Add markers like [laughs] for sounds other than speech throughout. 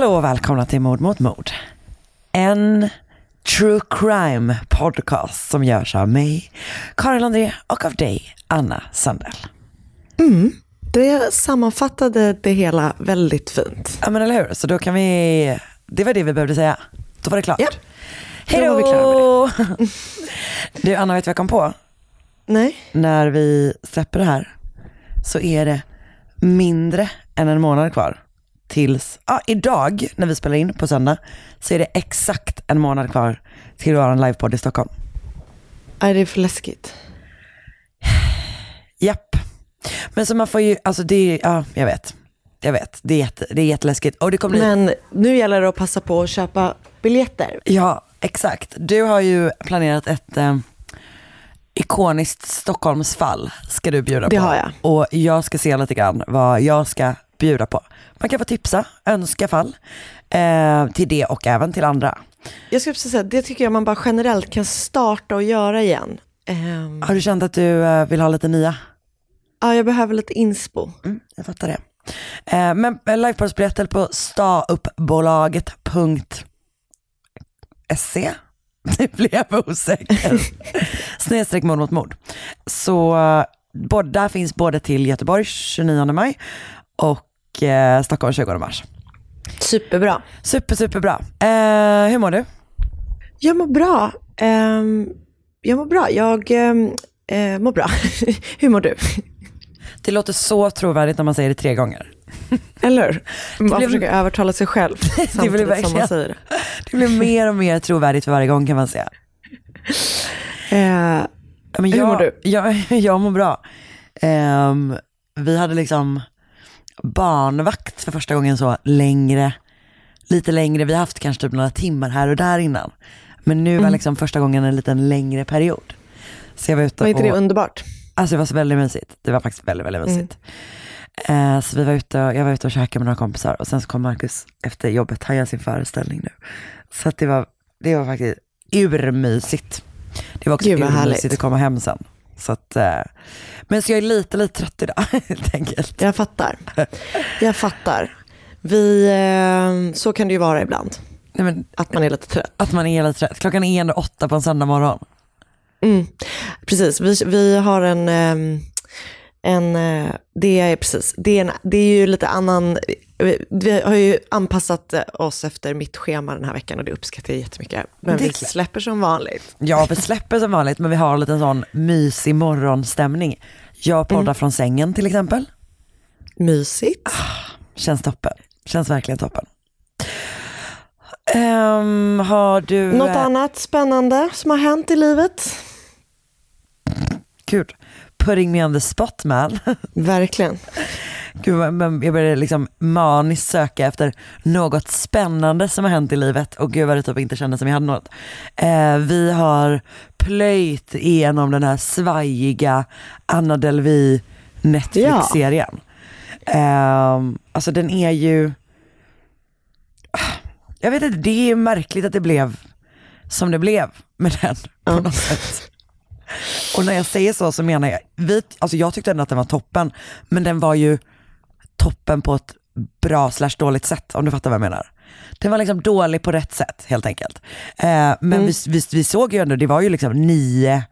Hallå och välkomna till Mord mot mord. En true crime podcast som görs av mig, Karin André och av dig, Anna Sandell. Det sammanfattade det hela väldigt fint. Ja men eller hur, så då kan vi, det var det vi behövde säga. Då var det klart. Ja. Hej då! [laughs] Du Anna, vet du vad jag kom på? Nej, När vi släpper det här så är det mindre än en månad kvar. Tills, ja idag när vi spelar in på söndag så är det exakt en månad kvar till vår livepodd i Stockholm. är det är för läskigt? [sighs] Japp. Men så man får ju, alltså det är, ja jag vet. Jag vet, det är, jätte, det är jätteläskigt. Och det kommer bli, Men nu gäller det att passa på att köpa biljetter. ja exakt. Du har ju planerat ett eh, ikoniskt Stockholmsfall ska du bjuda Det på. har jag. Och jag ska se lite grann vad jag ska bjuda på. Man kan få tipsa, önska fall eh, till det och även till andra. Jag skulle precis säga, det tycker jag man bara generellt kan starta och göra igen. Ehm, Har du känt att du eh, vill ha lite nya? ja, jag behöver lite inspo. Mm, jag fattar det. Eh, men eh, livepodsbiljetter på stauppbolaget.se [laughs] blir jag osäker. [laughs] Snedstreck mord mot mord. Så eh, både, där finns både till Göteborg 29 maj och eh, Stockholm 20 mars. Superbra. Super, superbra. Eh, hur mår du? Jag mår bra. Ehm, jag mår bra. Jag ehm, eh, mår bra. [laughs] Hur mår du? Det låter så trovärdigt när man säger det tre gånger. Eller hur? Man blev- försöker övertala sig själv [laughs] samtidigt som verkligen- man säger det. Det blir mer och mer trovärdigt för varje gång kan man säga. [laughs] Eh, Men Hur jag, mår du? Jag, jag mår bra. Ehm, vi hade liksom barnvakt för första gången så längre, lite längre. Vi har haft kanske typ några timmar här och där innan. Men nu Mm. var liksom första gången en liten längre period. Så jag var ute var inte det underbart? alltså det var så väldigt mysigt. Det var faktiskt väldigt, väldigt mysigt. Eh, så vi var ute och, jag var ute och käkade med några kompisar och sen så kom Marcus efter jobbet, han gör sin föreställning nu. Så att det var, det var faktiskt urmysigt. Det var också urmysigt att komma hem sen. Så att, eh, men så jag är lite, lite trött idag [laughs] helt enkelt. Jag fattar. Jag fattar. Vi, eh, så kan det ju vara ibland, Nej, men, att man är lite trött. att man är lite trött. Klockan är ändå åtta på en söndag morgon. Mm. Precis, vi, vi har en, ehm, en eh, det är precis, det är, en, det är ju lite annan, vi- har ju anpassat oss efter mitt schema den här veckan och det uppskattar jag jättemycket. Men vi släpper som vanligt. Ja, vi släpper som vanligt men vi har lite sån mysig morgonstämning. Jag poddar Mm. från sängen till exempel. Mysigt. Känns toppen. Känns verkligen toppen. Ehm, har du... Något eh, annat spännande som har hänt i livet? Gud, putting me on the spot man. [laughs] Verkligen. Gud, men jag började liksom maniskt söka efter något spännande som har hänt i livet och gud vad det typ inte kändes som jag hade något. Eh, vi har plöjt igenom den här svajiga Anna Delvey Netflix-serien. Eh, alltså den är ju, jag vet inte, det är ju märkligt att det blev som det blev med den på Ja. något sätt. Och när jag säger så så menar jag, vi, alltså jag tyckte ändå att den var toppen, men den var ju toppen på ett bra slash dåligt sätt om du fattar vad jag menar. Den var liksom dålig på rätt sätt helt enkelt. Eh, men vi, vi, vi såg ju ändå, det var ju liksom nio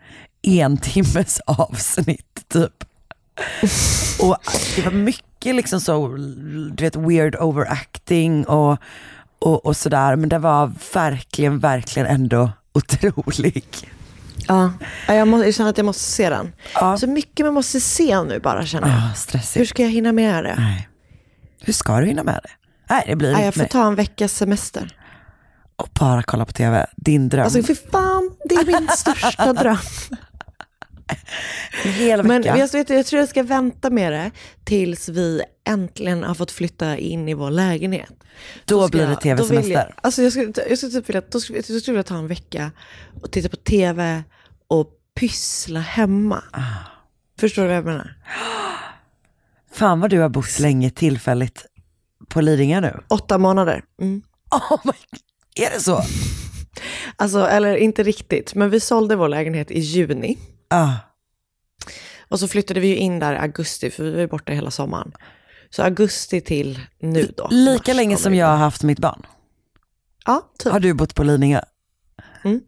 en timmes [laughs] avsnitt typ. och det var mycket liksom så, du vet weird overacting och, och, och sådär. Men det var verkligen, verkligen ändå otrolig. Ja, Ja, jag, må, jag känner att jag måste se den. Ja. Så mycket man måste se nu bara känner jag. Ah, Hur stressigt. ska jag hinna med det? Nej. Hur ska du hinna med det? Nej, det blir Nej, jag får mig. ta en veckas semester. Och bara kolla på tv. Din dröm. Alltså för fan, det är min största [laughs] dröm. Hela Men veckan. jag, vet, jag tror jag ska vänta med det tills vi äntligen har fått flytta in i vår lägenhet. Då ska blir det då tv-semester. Jag, alltså jag skulle, jag skulle typ vilja, då skulle, jag skulle vilja ta en vecka och titta på tv och pyssla hemma. Ah. Förstår du vad jag menar? Fan vad du har bott länge tillfälligt på Lidingö nu. Åtta månader. Mm. Oh my, är det så? Alltså, eller inte riktigt, men vi sålde vår lägenhet i juni. Ah. Och så flyttade vi ju in där i augusti, för vi var ju borta hela sommaren. Så augusti till nu då. Lika länge som jag har haft mitt barn Ja, typ. har du bott på Lidingö. Mm.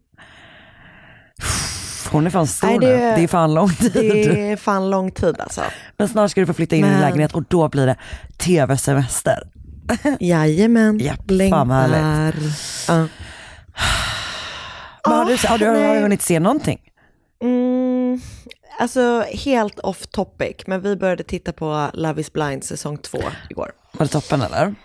Hon är fan stor Nej, nu. det- Det är fan lång tid. Det är fan lång tid alltså. Men snart ska du få flytta in i din Men- lägenhet och då blir det tv-semester. [laughs] Jajamän. Japp, fan vad Längtar. Ja. Men har, du, har, du, har du nej. hunnit se någonting? Mm, alltså helt off topic, men vi började titta på Love is blind säsong två igår. Var det toppen eller?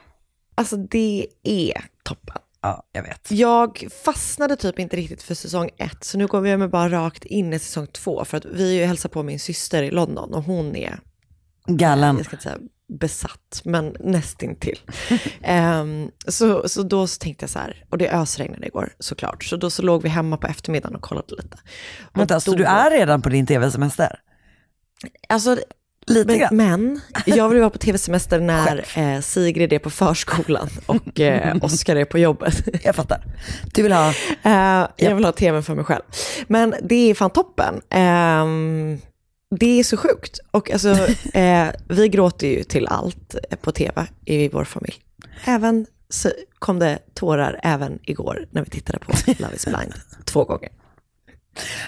Alltså det är toppen. Ja, jag vet. Jag fastnade typ inte riktigt för säsong ett, så nu går vi med bara rakt in i säsong två. För att vi är ju hälsar på min syster i London och hon är, Gallen. jag ska inte säga besatt, men nästintill. um, [laughs] så, så då så tänkte jag så här, och det ösregnade igår såklart, så då så låg vi hemma på eftermiddagen och kollade lite. Och Vänta, så då- du är redan på din tv-semester? Alltså, Lite men, grann. men jag vill vara på tv-semester [laughs] när eh, Sigrid är på förskolan [laughs] och eh, Oskar är på jobbet. Jag fattar. Du vill ha, Eh, jag vill ha tvn för mig själv. Men det är fan toppen. Ehm, det är så sjukt. Och alltså, [laughs] eh, vi gråter ju till allt på tv i vår familj. Även så kom det tårar även igår när vi tittade på [laughs] Love is blind två gånger.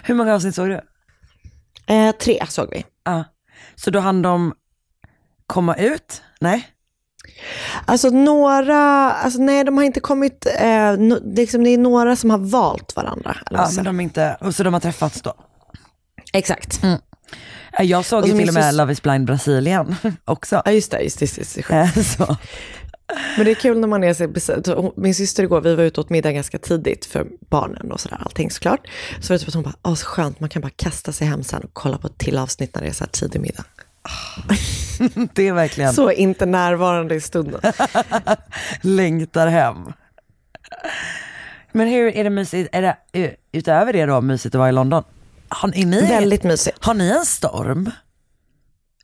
hur många avsnitt såg du? Eh, tre såg vi. Ja. Så då hann de komma ut? Nej? Alltså några, alltså nej de har inte kommit, eh, no, det, är liksom, det är några som har valt varandra. Ja, säger. men de inte, och så de har träffats då? Exakt. Ja, Jag såg Och ju så till och med sys- Love is blind Brasilien [laughs] också. Ja just det, just det, just det. Eh, Så. Men det är kul när man är så. Hon- Min syster igår, vi var ute åt middag ganska tidigt för barnen och sådär, allting såklart. Så var det typ att hon bara, åh så skönt, man kan bara kasta sig hem sen och kolla på ett till avsnitt när det är så här tidig middag. [laughs] Det är verkligen Så inte närvarande i stunden. [laughs] längtar hem. Men hur är det mysigt, är det eh, utöver det då mysigt att vara i London? Har ni, Väldigt mysigt. har ni en storm?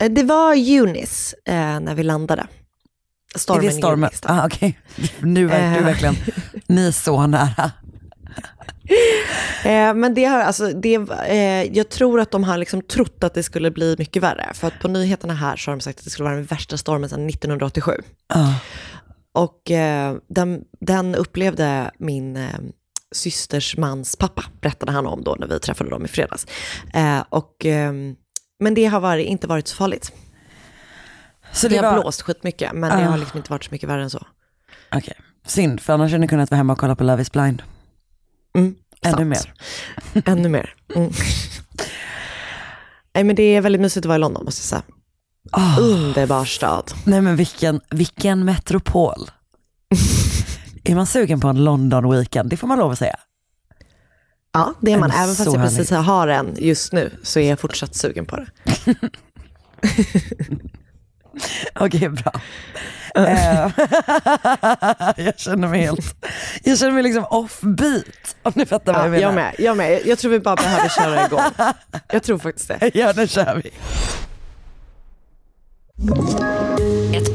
Eh, Det var Eunice eh, när vi landade. Stormen är det stormen? Eunice. Ah, Okej, nu är du Eh. verkligen, ni är så nära. [laughs] Eh, men det har, alltså, det, eh, jag tror att de har liksom trott att det skulle bli mycket värre. För att på nyheterna här så har de sagt att det skulle vara den värsta stormen sedan 1987. Ah. Och eh, den, den upplevde min systers mans pappa, berättade han om då när vi träffade dem i fredags. Eh, och, eh, men det har varit, inte varit så farligt. Så Det, det har var, blåst skitmycket, men det Ah. har liksom inte varit så mycket värre än så. okej, synd för annars hade ni kunnat vara hemma och kolla på Love is blind. Mm, Ännu sant. mer. [laughs] Ännu mer. Mm. Nej, men det är väldigt mysigt att vara i London, måste jag säga. Ah. Underbar stad. Nej men vilken, vilken metropol. [laughs] är man sugen på en London weekend? Det får man lov att säga. Ja, det är man. Även fast jag precis härligt. har en just nu så är jag fortsatt sugen på det. [laughs] Okej, bra. Eh, [laughs] jag känner mig helt, jag känner mig liksom offbeat. Om ni fattar vad Ja, jag menar. jag med. Jag med. Jag tror vi bara behöver köra igång. Jag tror faktiskt det. [laughs] Ja, nu kör vi.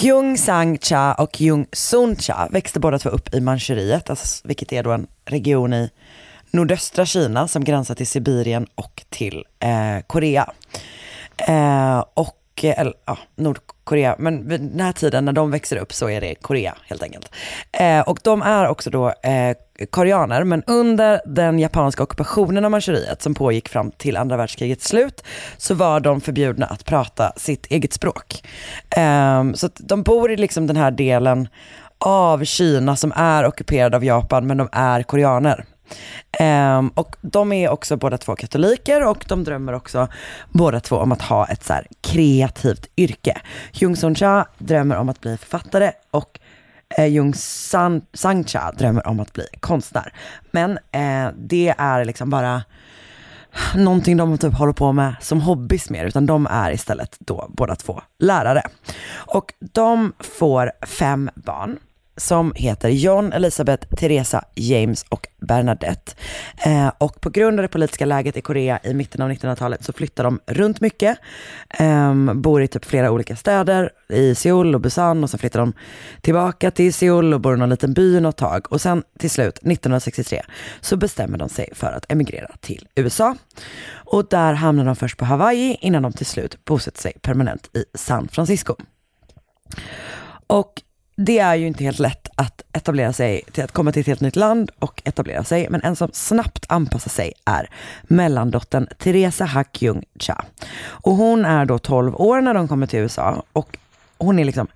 Hyung Sang Cha och Jung Sun Cha växte båda två upp i Manchuriet, alltså, vilket är då en region i nordöstra Kina som gränsar till Sibirien och till eh, Korea. Eh, och, eh, eller, ja, Korea, men vid den här tiden när de växer upp så är det Korea helt enkelt. Eh, och de är också då eh, koreaner, men under den japanska ockupationen av Manchuriet som pågick fram till andra världskrigets slut så var de förbjudna att prata sitt eget språk. Eh, så att de bor i liksom den här delen av Kina som är ockuperad av Japan, men de är koreaner. Um, och de är också båda två katoliker och de drömmer också båda två om att ha ett så här kreativt yrke. Jung Sun Cha drömmer om att bli författare och eh, Jung San, Sang Cha drömmer om att bli konstnär. Men eh, det är liksom bara någonting de typ håller på med som hobbys mer, utan de är istället då båda två lärare. Och de får fem barn som heter John, Elisabeth, Teresa, James och Bernadette. Eh, och på grund av det politiska läget i Korea i mitten av 1900-talet så flyttar de runt mycket. Eh, bor i typ flera olika städer, i Seoul och Busan och sen flyttar de tillbaka till Seoul och bor i någon liten by något tag. Och sen till slut, 1963, så bestämmer de sig för att emigrera till USA. Och där hamnar de först på Hawaii innan de till slut bosätter sig permanent i San Francisco. Och det är ju inte helt lätt att etablera sig, till att komma till ett helt nytt land och etablera sig. Men en som snabbt anpassar sig är mellandottern Teresa Hakyung Cha. Och hon är då 12 år när de kommer till USA och hon är liksom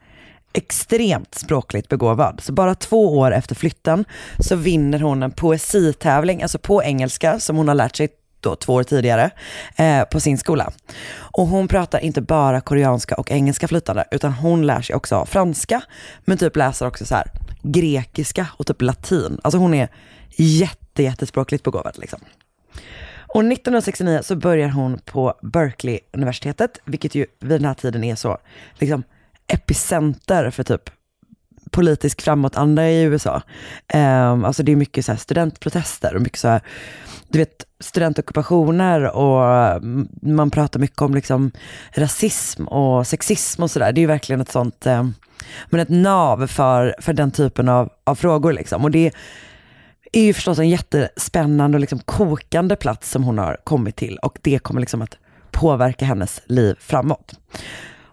extremt språkligt begåvad. Så bara två år efter flytten så vinner hon en poesitävling, alltså på engelska, som hon har lärt sig då, två år tidigare eh, på sin skola. Och hon pratar inte bara koreanska och engelska flytande, utan hon lär sig också franska, men typ läser också så här grekiska och typ latin. Alltså hon är jätte, jättespråkligt begåvad liksom. Och 1969 så börjar hon på Berkeley-universitetet, vilket ju vid den här tiden är så liksom epicenter för typ politisk framåtanda i USA. Um, ehm, alltså det är mycket så studentprotester och mycket så här, du vet, studentockupationer och mm, man pratar mycket om liksom rasism och sexism och sådär. Det är ju verkligen ett sånt, um, men ett nav för, för den typen av, av frågor liksom. Och det är ju förstås en jättespännande och liksom kokande plats som hon har kommit till och det kommer liksom att påverka hennes liv framåt.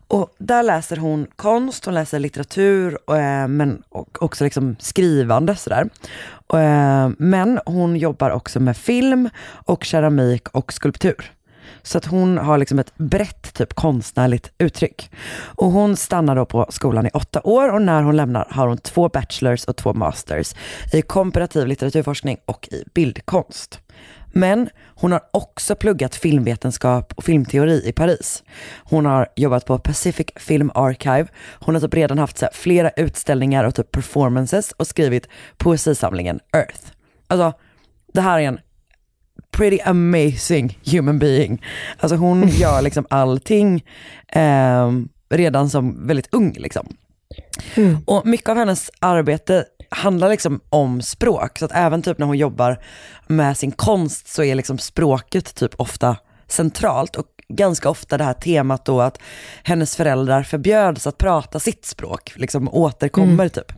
Och där läser hon konst, hon läser litteratur, och, eh, men men också liksom skrivande sådär. Och, eh, men hon jobbar också med film och keramik och skulptur. Så att hon har liksom ett brett typ konstnärligt uttryck. Och hon stannar då på skolan i åtta år och när hon lämnar har hon två bachelors och två masters i komparativ litteraturforskning och i bildkonst. Men hon har också pluggat filmvetenskap och filmteori i Paris. Hon har jobbat på Pacific Film Archive. Hon har typ redan haft så flera utställningar och typ performances och skrivit poesisamlingen Earth. Alltså, det här är en pretty amazing human being. Alltså hon [laughs] gör liksom allting eh, redan som väldigt ung. Liksom. Mm. Och mycket av hennes arbete handlar liksom om språk. Så att även typ när hon jobbar med sin konst så är liksom språket typ ofta centralt. Och ganska ofta det här temat då att hennes föräldrar förbjöds att prata sitt språk, liksom återkommer mm. typ.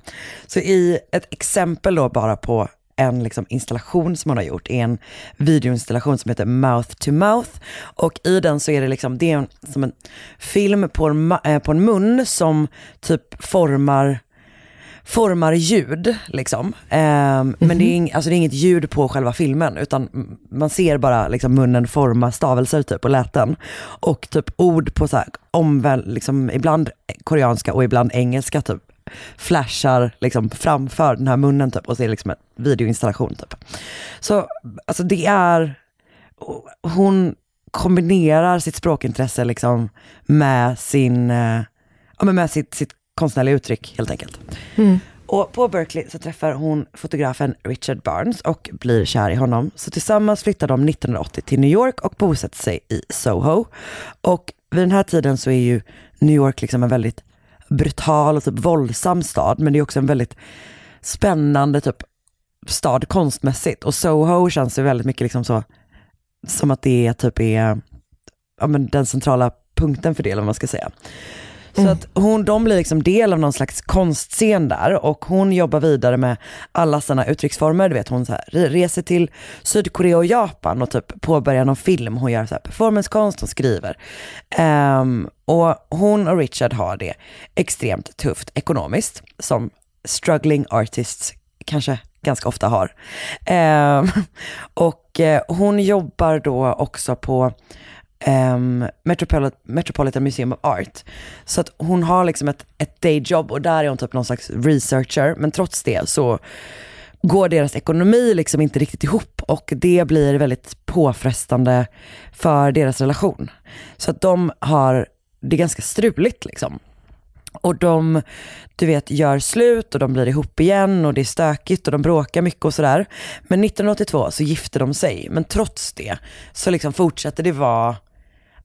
Så i ett exempel då bara på en liksom installation som hon har gjort, är en videoinstallation som heter Mouth to Mouth. Och i den så är det liksom, det är en, som en film på en, eh, på en mun som typ formar formar ljud. Liksom. Eh, mm -hmm. Men det är, ing, alltså det är inget ljud på själva filmen, utan man ser bara liksom, munnen forma stavelser typ, och läten. Och typ ord på så här, omväl, liksom, ibland koreanska och ibland engelska typ flashar liksom framför den här munnen typ och det liksom en videoinstallation typ. Så alltså det är hon kombinerar sitt språkintresse liksom med, sin, eh, ja, med sitt, sitt konstnärliga uttryck helt enkelt. Och på Berkeley så träffar hon fotografen Richard Barnes och blir kär i honom. Så tillsammans flyttar de 1980 till New York och bosätter sig i Soho. Och vid den här tiden så är ju New York liksom en väldigt brutal och typ våldsam stad, men det är också en väldigt spännande typ stad konstmässigt. Och Soho känns ju väldigt mycket liksom så, som att det typ är ja, men den centrala punkten för det, eller vad man ska säga. Så att hon, de blir liksom del av någon slags konstscen där och hon jobbar vidare med alla sina uttrycksformer. Du vet hon så här, reser till Sydkorea och Japan och typ påbörjar någon film. Hon gör så här performancekonst, hon skriver. Um, och hon och Richard har det extremt tufft ekonomiskt som struggling artists kanske ganska ofta har. Um, [laughs] och eh, hon jobbar då också på Ehm, um, Metropol- Metropolitan Museum of Art. Så att hon har liksom ett, ett dayjob och där är hon typ någon slags researcher. Men trots det så går deras ekonomi liksom inte riktigt ihop och det blir väldigt påfrestande för deras relation. Så att de har det är ganska struligt liksom. Och de, du vet, gör slut och de blir ihop igen och det är stökigt och de bråkar mycket och sådär. Men 1982 så gifter de sig, men trots det så liksom fortsätter det vara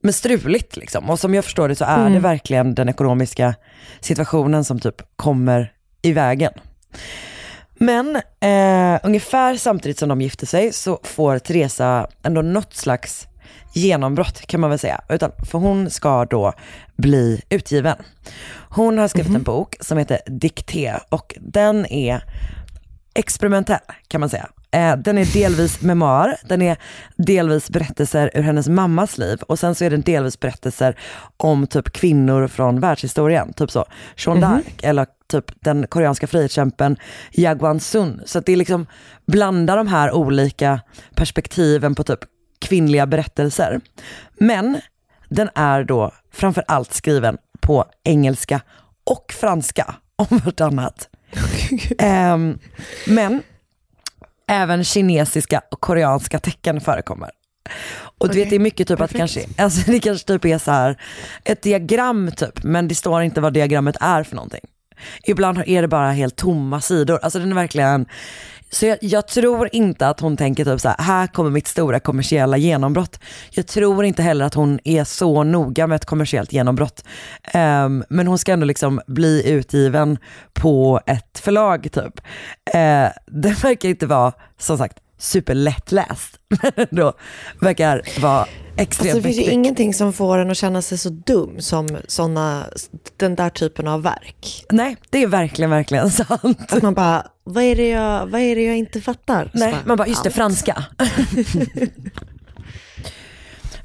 men struligt liksom. Och som jag förstår det så är det verkligen den ekonomiska situationen som typ kommer i vägen. Men eh, ungefär samtidigt som de gifter sig så får Teresa ändå något slags genombrott kan man väl säga. Utan, för hon ska då bli utgiven. Hon har skrivit en bok som heter Dikté och den är experimentell kan man säga. Eh, den är delvis memoar, den är delvis berättelser ur hennes mammas liv och sen så är den delvis berättelser om typ kvinnor från världshistorien. Typ så, Jeanne d'Arc eller typ den koreanska frihetskämpen Jaguan Sun. Så det är liksom blanda de här olika perspektiven på typ kvinnliga berättelser. Men den är då framför allt skriven på engelska och franska om vartannat. [laughs] Ehm, men även kinesiska och koreanska tecken förekommer. Och du vet det är mycket typ att kanske, alltså [laughs] det kanske typ är så här ett diagram typ, men det står inte vad diagrammet är för någonting. Ibland är det bara helt tomma sidor, alltså den är verkligen, så jag, jag tror inte att hon tänker typ så här, här kommer mitt stora kommersiella genombrott. Jag tror inte heller att hon är så noga med ett kommersiellt genombrott. Ehm, men hon ska ändå liksom bli utgiven på ett förlag typ. Uh, den verkar inte vara, som sagt, superlättläst. [laughs] Men ändå verkar vara extremt Alltså, det finns ju ingenting som får en att känna sig så dum som såna, den där typen av verk. Nej, det är verkligen, verkligen [laughs] sant. Att man bara, vad är det jag, vad är det jag inte fattar? Nej, man bara, just det, franska. [laughs]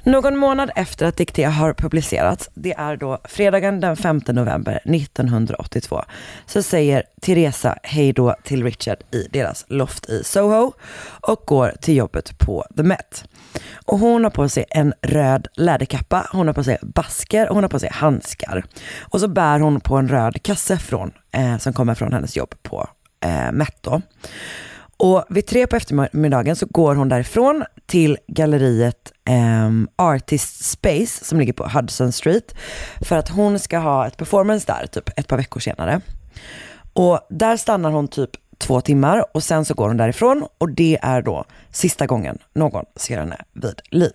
Någon månad efter att Dikté har publicerats, det är då fredagen den 5 november 1982, så säger Teresa hej då till Richard i deras loft i Soho och går till jobbet på The Met. Och hon har på sig en röd läderkappa, hon har på sig basker och hon har på sig handskar. Och så bär hon på en röd kasse från, eh, som kommer från hennes jobb på eh, Met då. Och vid tre på eftermiddagen så går hon därifrån till galleriet eh, Artist Space som ligger på Hudson Street för att hon ska ha ett performance där typ ett par veckor senare. Och där stannar hon typ två timmar och sen så går hon därifrån och det är då sista gången någon ser henne vid liv.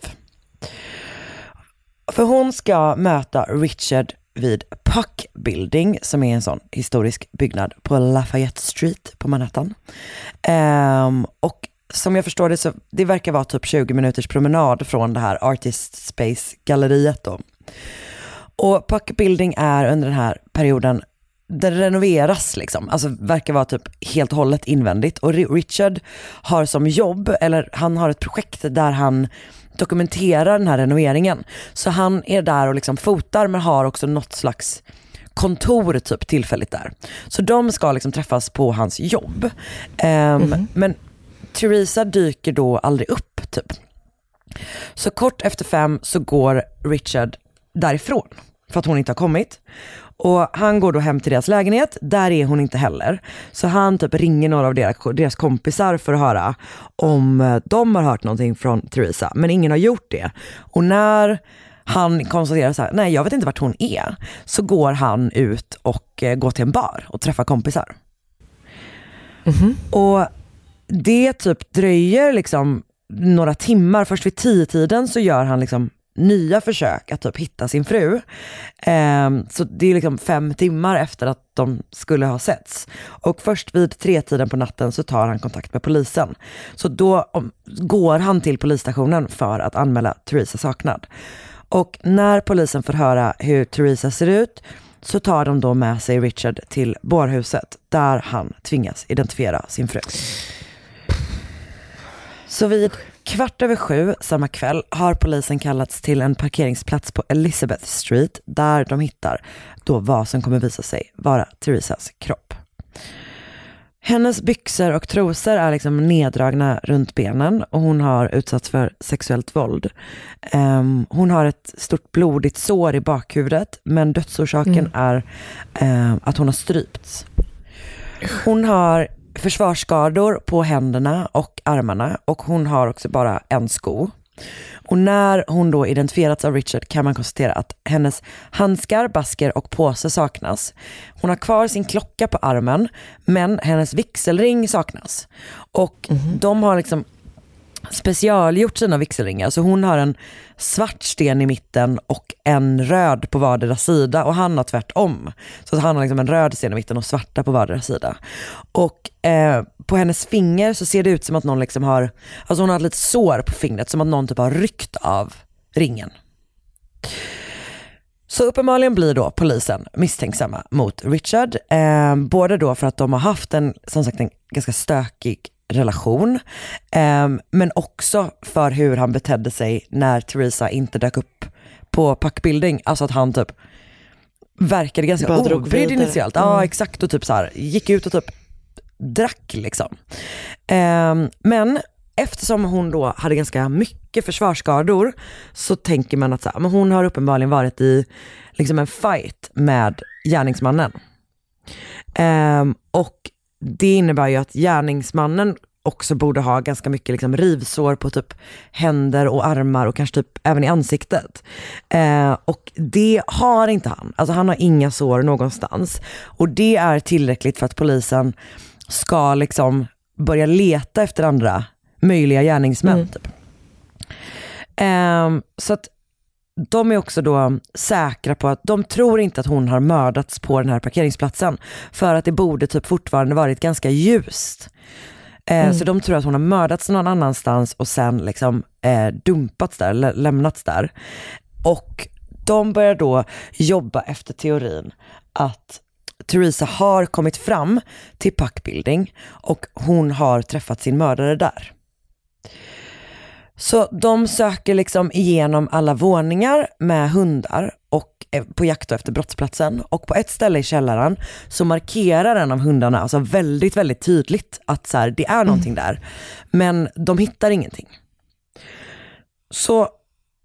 För hon ska möta Richard vid Puck Building som är en sån historisk byggnad på Lafayette Street på Manhattan. Um, och som jag förstår det så det verkar vara typ 20 minuters promenad från det här Artist Space galleriet då. Och Puck Building är under den här perioden den renoveras liksom, alltså verkar vara typ helt och hållet invändigt. Och Richard har som jobb, eller han har ett projekt där han dokumenterar den här renoveringen. Så han är där och liksom fotar men har också något slags kontor typ tillfälligt där. Så de ska liksom träffas på hans jobb. Ehm, Men Theresa dyker då aldrig upp typ. Så kort efter fem så går Richard därifrån. för att hon inte har kommit. Och han går då hem till deras lägenhet, där är hon inte heller. Så han typ ringer några av deras, deras kompisar för att höra om eh, de har hört någonting från Theresa, men ingen har gjort det. Och när han konstaterar så här, nej jag vet inte vart hon är, så går han ut och eh, går till en bar och träffar kompisar. Och det typ dröjer liksom några timmar, först vid tio tiden så gör han liksom nya försök att typ hitta sin fru. Eh, så det är liksom fem timmar efter att de skulle ha setts. Och först vid tretiden på natten så tar han kontakt med polisen. Så då om, går han till polisstationen för att anmäla Theresa saknad. Och när polisen får höra hur Theresa ser ut så tar de då med sig Richard till bårhuset där han tvingas identifiera sin fru. Så vid kvart över sju samma kväll har polisen kallats till en parkeringsplats på Elizabeth Street där de hittar då vad som kommer visa sig vara Theresas kropp. Hennes byxor och trosor är liksom neddragna runt benen och hon har utsatts för sexuellt våld. Ehm, hon har ett stort blodigt sår i bakhuvudet men dödsorsaken är ehm, att hon har strypts. Hon har försvarsskador på händerna och armarna och hon har också bara en sko. Och när hon då identifierats av Richard kan man konstatera att hennes handskar, basker och påse saknas. Hon har kvar sin klocka på armen men hennes vigselring saknas. Och de har liksom specialgjort sina vigselringar. Så hon har en svart sten i mitten och en röd på vardera sida och han har tvärtom. Så att han har liksom en röd sten i mitten och svarta på vardera sida. Och eh, på hennes finger så ser det ut som att någon liksom har, alltså hon har ett litet sår på fingret som att någon typ har ryckt av ringen. Så uppenbarligen blir då polisen misstänksamma mot Richard. Eh, både då för att de har haft en, som sagt, en ganska stökig relation. Eh, men också för hur han betedde sig när Theresa inte dök upp på packbildning. Alltså att han typ verkade ganska obrydd initialt. Ja exakt och typ så här, gick ut och typ drack liksom. Eh, men eftersom hon då hade ganska mycket försvarsskador så tänker man att så här, men hon har uppenbarligen varit i liksom en fight med gärningsmannen. Ehm, och det innebär ju att gärningsmannen också borde ha ganska mycket liksom rivsår på typ händer och armar och kanske typ även i ansiktet. Eh, och det har inte han. Alltså han har inga sår någonstans. Och det är tillräckligt för att polisen ska liksom börja leta efter andra möjliga gärningsmän. Typ. Ehm, så att de är också då säkra på att de tror inte att hon har mördats på den här parkeringsplatsen. För att det borde typ fortfarande varit ganska ljust. Eh, Så de tror att hon har mördats någon annanstans och sen liksom eh, dumpats där, lä- lämnats där. Och de börjar då jobba efter teorin att Theresa har kommit fram till packbuilding och hon har träffat sin mördare där. Så de söker liksom igenom alla våningar med hundar och eh, på jakt efter brottsplatsen. Och på ett ställe i källaren så markerar en av hundarna alltså väldigt, väldigt tydligt att så här, det är någonting där. Men de hittar ingenting. Så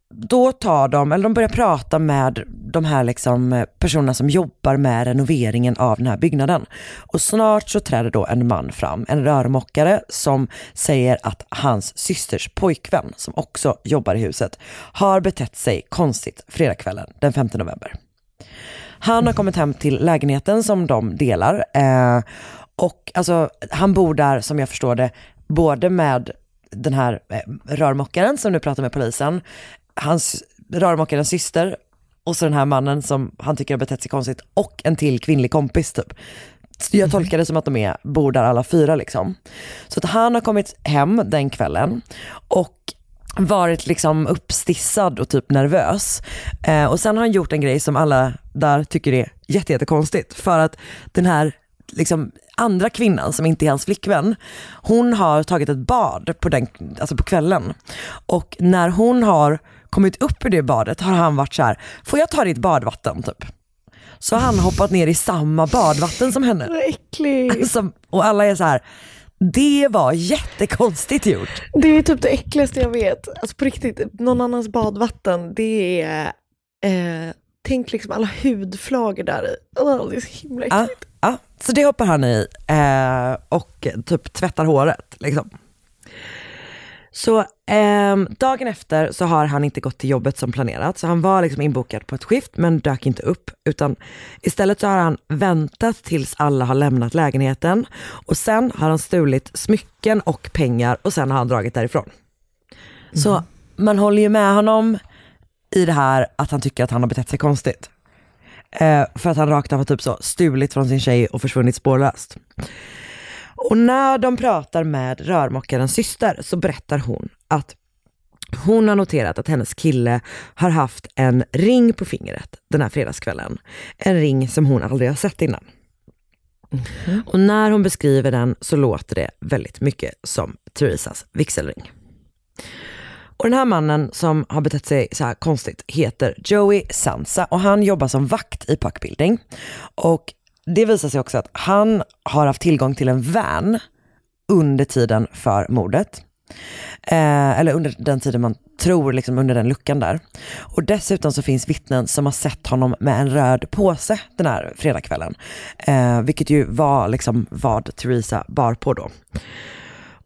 då tar de, eller de börjar prata med de här liksom eh, personerna som jobbar med renoveringen av den här byggnaden. Och snart så träder då en man fram, en rörmokare som säger att hans systers pojkvän, som också jobbar i huset, har betett sig konstigt fredagskvällen den 5 november. Han har kommit hem till lägenheten som de delar. Eh, och alltså, han bor där, som jag förstår det, både med den här eh, rörmokaren som nu pratar med polisen, hans rörmokarens syster och så den här mannen som han tycker har betett sig konstigt och en till kvinnlig kompis typ. Så Jag tolkar det som att de är, bor där alla fyra liksom. Så att han har kommit hem den kvällen och varit liksom uppstissad och typ nervös. Eh, och sen har han gjort en grej som alla där tycker är jätte, jättekonstigt. För att den här liksom, andra kvinnan som inte är hans flickvän, hon har tagit ett bad på, den, alltså på kvällen. Och när hon har kommit upp ur det badet har han varit så här, får jag ta ditt badvatten typ? Så har han hoppat ner i samma badvatten som henne. Vad äckligt. Som, och alla är så här, det var jättekonstigt gjort. Det är typ det äckligaste jag vet. Alltså på riktigt, någon annans badvatten, det är, eh, tänk liksom alla hudflagor där i. Oh, det är så himla Ja, äckligt. ja. Så det hoppar han i eh, och typ tvättar håret. Liksom. Så ehm, dagen efter så har han inte gått till jobbet som planerat. Så han var liksom inbokad på ett skift men dök inte upp. Utan istället så har han väntat tills alla har lämnat lägenheten. Och sen har han stulit smycken och pengar och sen har han dragit därifrån. Så man håller ju med honom i det här att han tycker att han har betett sig konstigt. Eh, för att han rakt av har typ så stulit från sin tjej och försvunnit spårlöst. Och när de pratar med rörmokarens syster så berättar hon att hon har noterat att hennes kille har haft en ring på fingret den här fredagskvällen. En ring som hon aldrig har sett innan. Och när hon beskriver den så låter det väldigt mycket som Theresas vigselring. Och den här mannen som har betett sig så här konstigt heter Joey Sansa och han jobbar som vakt i Puck Building. Och det visar sig också att han har haft tillgång till en van under tiden för mordet. Eh, eller under den tiden man tror, liksom under den luckan där. Och dessutom så finns vittnen som har sett honom med en röd påse den här fredagskvällen. Eh, vilket ju var liksom vad Theresa bar på då.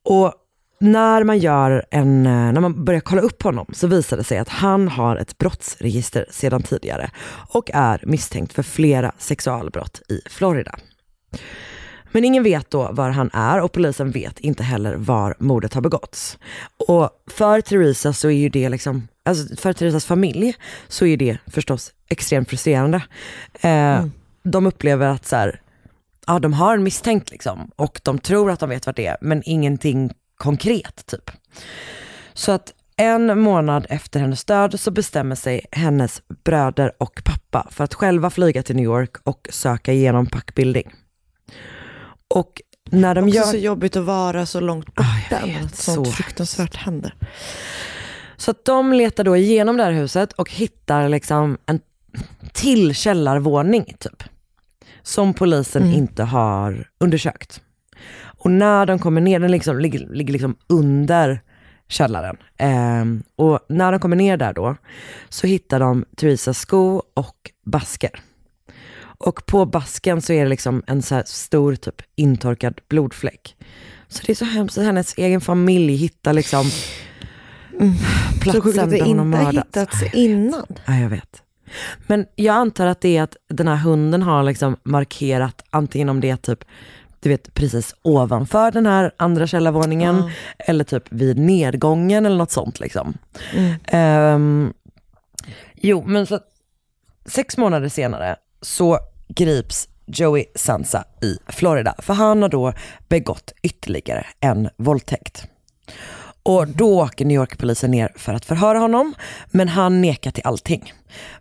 Och när man, gör en, eh, när man börjar kolla upp honom så visar det sig att han har ett brottsregister sedan tidigare och är misstänkt för flera sexualbrott i Florida. Men ingen vet då var han är och polisen vet inte heller var mordet har begåtts. Och för Theresa så är ju det liksom, alltså för Theresas familj så är det förstås extremt frustrerande. Eh, De upplever att så här, ja de har en misstänkt liksom och de tror att de vet vad det är men ingenting konkret typ. Så att en månad efter hennes död så bestämmer sig hennes bröder och pappa för att själva flyga till New York och söka igenom Puck Building. Och när de Också gör... så jobbigt att vara så långt Ah, borta vet, något sånt så fruktansvärt händer. Så att de letar då igenom det här huset och hittar liksom en till källarvåning typ. Som polisen inte har undersökt. Och när de kommer ner, den liksom, ligger, ligger liksom under källaren. Ehm, och när de kommer ner där då så hittar de Theresas sko och basker. Och på basken så är det liksom en så stor typ intorkad blodfläck. Så det är så hemskt att hennes egen familj hittar liksom Så sjukt platsen att det där hon har inte har mördats. hittats innan. Ja, jag vet. Men jag antar att det är att den här hunden har liksom markerat antingen om det är typ du vet precis ovanför den här andra källarvåningen eller typ vid nedgången eller något sånt liksom. Ehm, jo men så sex månader senare så grips Joey Sansa i Florida för han har då begått ytterligare en våldtäkt. Och då åker New York-polisen ner för att förhöra honom, men han nekar till allting.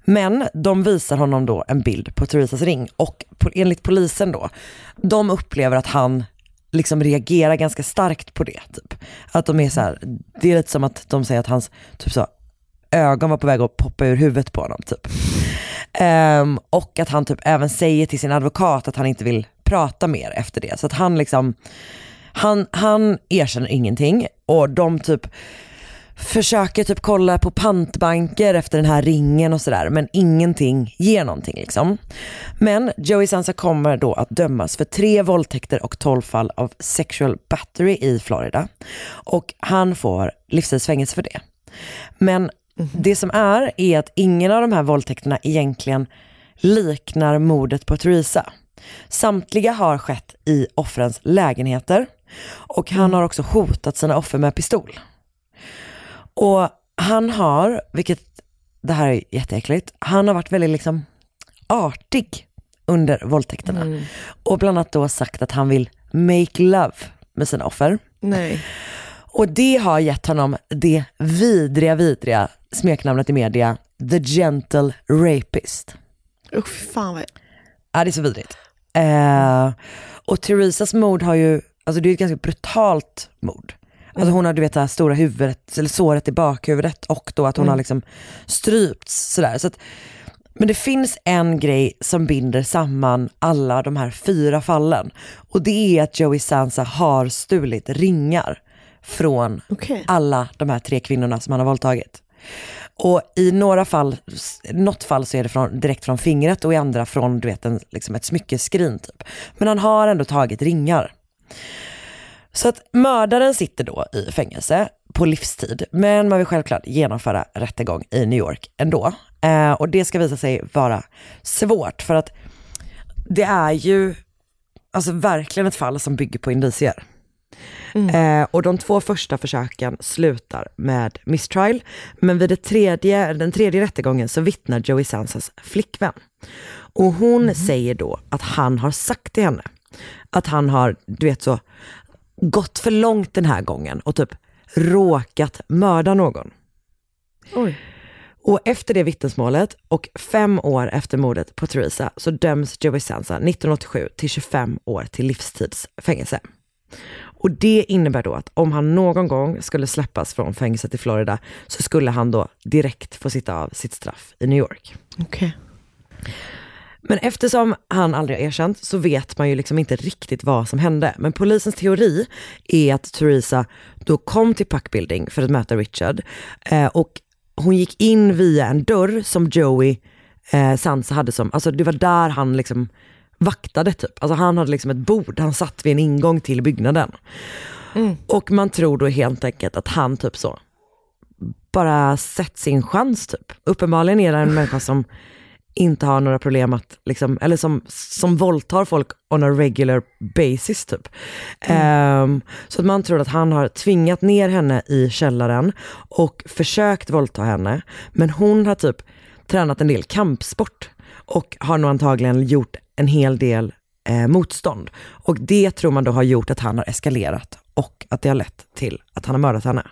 Men de visar honom då en bild på Theresas ring och på, enligt polisen då, de upplever att han liksom reagerar ganska starkt på det. Typ. Att de är så här, det är lite som att de säger att hans typ så, ögon var på väg att poppa ur huvudet på honom. Typ. Um, och att han typ även säger till sin advokat att han inte vill prata mer efter det. Så att han liksom, han, han erkänner ingenting och de typ försöker typ kolla på pantbanker efter den här ringen och sådär men ingenting ger någonting liksom. Men Joey Sansa kommer då att dömas för tre våldtäkter och 12 fall av sexual battery i Florida. Och han får livstidsfängelse för det. Men det som är, är att ingen av de här våldtäkterna egentligen liknar mordet på Theresa. Samtliga har skett i offrens lägenheter och han har också hotat sina offer med pistol. Och han har, vilket det här är jätteäckligt, han har varit väldigt liksom artig under våldtäkterna. Och bland annat då sagt att han vill make love med sina offer. Nej. Och det har gett honom det vidriga, vidriga smeknamnet i media, the gentle rapist. Usch, fan vad... Ja, det är så vidrigt. Eh, och Theresas mord har ju, alltså det är ett ganska brutalt mord. Alltså hon har du vet det här stora huvudet, eller såret i bakhuvudet och då att hon har liksom strypts sådär. Så att, men det finns en grej som binder samman alla de här fyra fallen. Och det är att Joey Sansa har stulit ringar från Okej. alla de här tre kvinnorna som han har våldtagit. Och i några fall, något fall så är det från, direkt från fingret och i andra från du vet, en, liksom ett smyckeskrin. Typ. Men han har ändå tagit ringar. Så att mördaren sitter då i fängelse på livstid, men man vill självklart genomföra rättegång i New York ändå. Eh, och det ska visa sig vara svårt för att det är ju alltså verkligen ett fall som bygger på indicier. Eh, och de två första försöken slutar med mistrial, men vid det tredje, den tredje rättegången så vittnar Joey Sansas flickvän. Och hon säger då att han har sagt till henne att han har, du vet så, gått för långt den här gången och typ råkat mörda någon. Och efter det vittnesmålet och fem år efter mordet på Theresa så döms Joey Sansa 1987 till 25 år till livstidsfängelse. Och det innebär då att om han någon gång skulle släppas från fängelset i Florida så skulle han då direkt få sitta av sitt straff i New York. Okej. Men eftersom han aldrig har erkänt så vet man ju liksom inte riktigt vad som hände. Men polisens teori är att Theresa då kom till Puck Building för att möta Richard eh, och hon gick in via en dörr som Joey eh, Sansa hade som, alltså det var där han liksom vaktade typ. Alltså han hade liksom ett bord, han satt vid en ingång till byggnaden. Och man tror då helt enkelt att han typ så, bara sett sin chans typ. Uppenbarligen är det en människa som inte har några problem att, liksom, eller som, som våldtar folk on a regular basis typ. Ehm, så att man tror att han har tvingat ner henne i källaren och försökt våldta henne. Men hon har typ tränat en del kampsport och har nog antagligen gjort en hel del eh, motstånd. Och det tror man då har gjort att han har eskalerat och att det har lett till att han har mördat henne.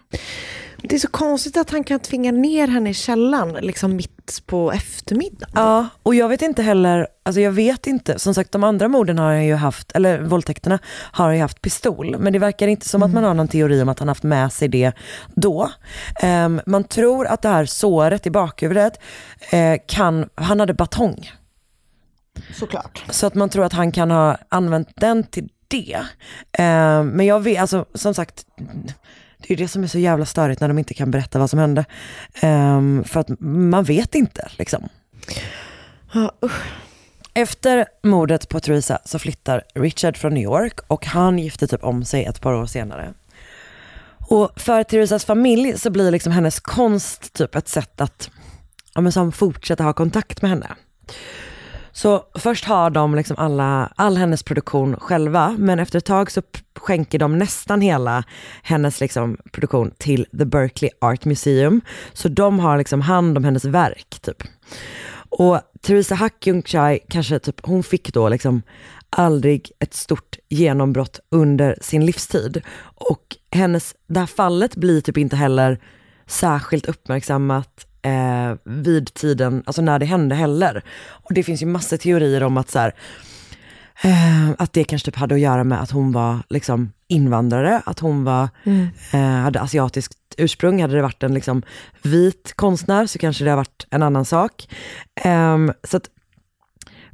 Det är så konstigt att han kan tvinga ner henne i källaren liksom mitt på eftermiddagen. Ja, och jag vet inte heller, alltså jag vet inte, som sagt de andra morden har han ju haft, eller våldtäkterna har han ju haft pistol, men det verkar inte som att man har någon teori om att han haft med sig det då. Ehm, man tror att det här såret i bakhuvudet eh, kan, han hade batong. Såklart. Så att man tror att han kan ha använt den till det. Eh, men jag vet, alltså som sagt, det är det som är så jävla störigt när de inte kan berätta vad som hände. Eh, för att man vet inte liksom. Efter mordet på Theresa så flyttar Richard från New York och han gifter typ om sig ett par år senare. Och för Theresas familj så blir liksom hennes konst typ ett sätt att ja, men som fortsätta ha kontakt med henne. Så först har de liksom alla, all hennes produktion själva, men efter ett tag så skänker de nästan hela hennes liksom produktion till The Berkeley Art Museum. Så de har liksom hand om hennes verk typ. Och Theresa Hack Jung-Chai, kanske typ, hon fick då liksom aldrig ett stort genombrott under sin livstid. Och hennes, det här fallet blir typ inte heller särskilt uppmärksammat eh, vid tiden, alltså när det hände heller. Och det finns ju massor teorier om att så här, eh, att det kanske typ hade att göra med att hon var liksom invandrare, att hon var, eh, hade asiatiskt ursprung. Hade det varit en liksom vit konstnär så kanske det har varit en annan sak. Ehm, så att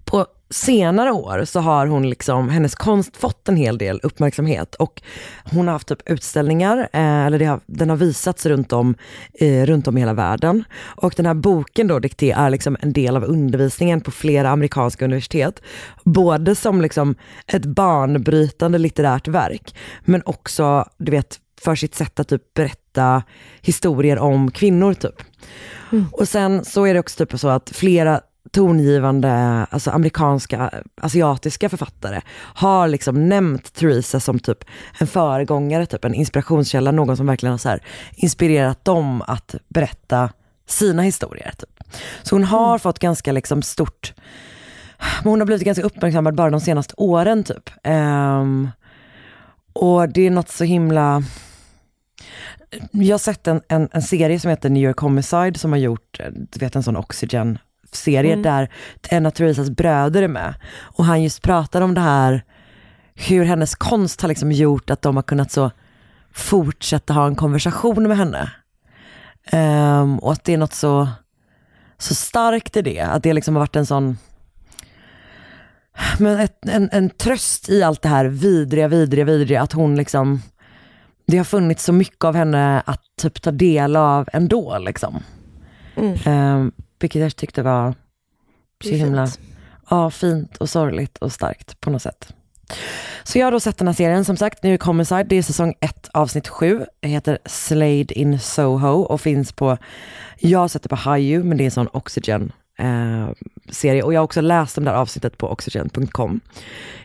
på senare år så har hon liksom, hennes konst fått en hel del uppmärksamhet och hon har haft typ utställningar, eh, eller har, den har visats runt om, eh, runt om i hela världen. Och den här boken då, Dicté, är liksom en del av undervisningen på flera amerikanska universitet. Både som liksom ett banbrytande litterärt verk, men också, du vet, för sitt sätt att typ berätta historier om kvinnor typ. Och sen så är det också typ så att flera tongivande alltså amerikanska, asiatiska författare har liksom nämnt Theresa som typ en föregångare, typ en inspirationskälla, någon som verkligen har så inspirerat dem att berätta sina historier. Typ. Så hon har fått ganska liksom stort, hon har blivit ganska uppmärksammad bara de senaste åren typ. Ehm, och det är något så himla, jag har sett en, en, en serie som heter New York Homicide som har gjort, eh, du vet en sån Oxygen serie där en av Theresas bröder är med. Och han just pratar om det här, hur hennes konst har liksom gjort att de har kunnat så fortsätta ha en konversation med henne. Ehm, och att det är något så, så starkt i det, att det liksom har varit en sån men ett, en, en tröst i allt det här vidriga, vidriga, vidriga, att hon liksom, det har funnits så mycket av henne att typ ta del av ändå liksom. Eh, vilket jag tyckte var så Det är himla fint. ja, fint och sorgligt och starkt på något sätt. Så jag har då sett den här serien, som sagt, New York Homicide, det är säsong 1 avsnitt 7. Det heter Slade in Soho och finns på, jag har sett det på Hayu, men det är en sån Oxygen eh, serie. Och jag har också läst de där avsnittet på oxygen.com.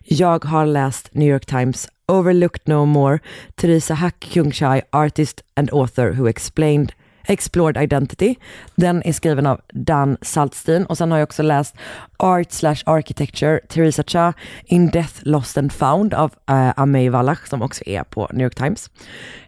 Jag har läst New York Times Overlooked No More, Teresa Hack Kyung-chai, artist and author who explained Explored Identity. Den är skriven av Dan Saltstein och sen har jag också läst Art slash Architecture, Theresa Cha, In Death Lost and Found av uh, Amey Wallach som också är på New York Times.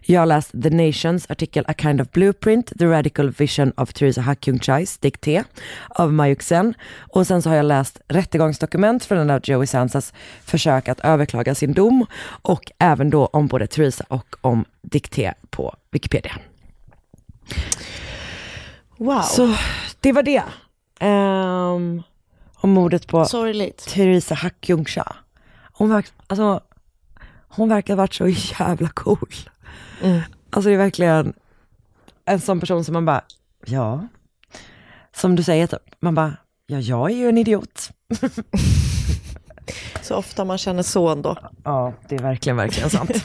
Jag har läst The Nations artikel A Kind of Blueprint, The Radical Vision of Theresa Hakyung Chais dikté av Mayuk Sen. Och sen så har jag läst rättegångsdokument från den där Joey Sansas försök att överklaga sin dom och även då om både Theresa och om dikté på Wikipedia. Wow. Så det var det. Um, om mordet på Sorgligt. Teresa Hack Kyung-cha. Hon, verk, alltså, hon verkar ha varit så jävla cool. Alltså det är verkligen en sån person som man bara, ja. Som du säger, typ, man bara, ja jag är ju en idiot. [laughs] Så ofta man känner så ändå. Ja, det är verkligen, verkligen sant. [laughs]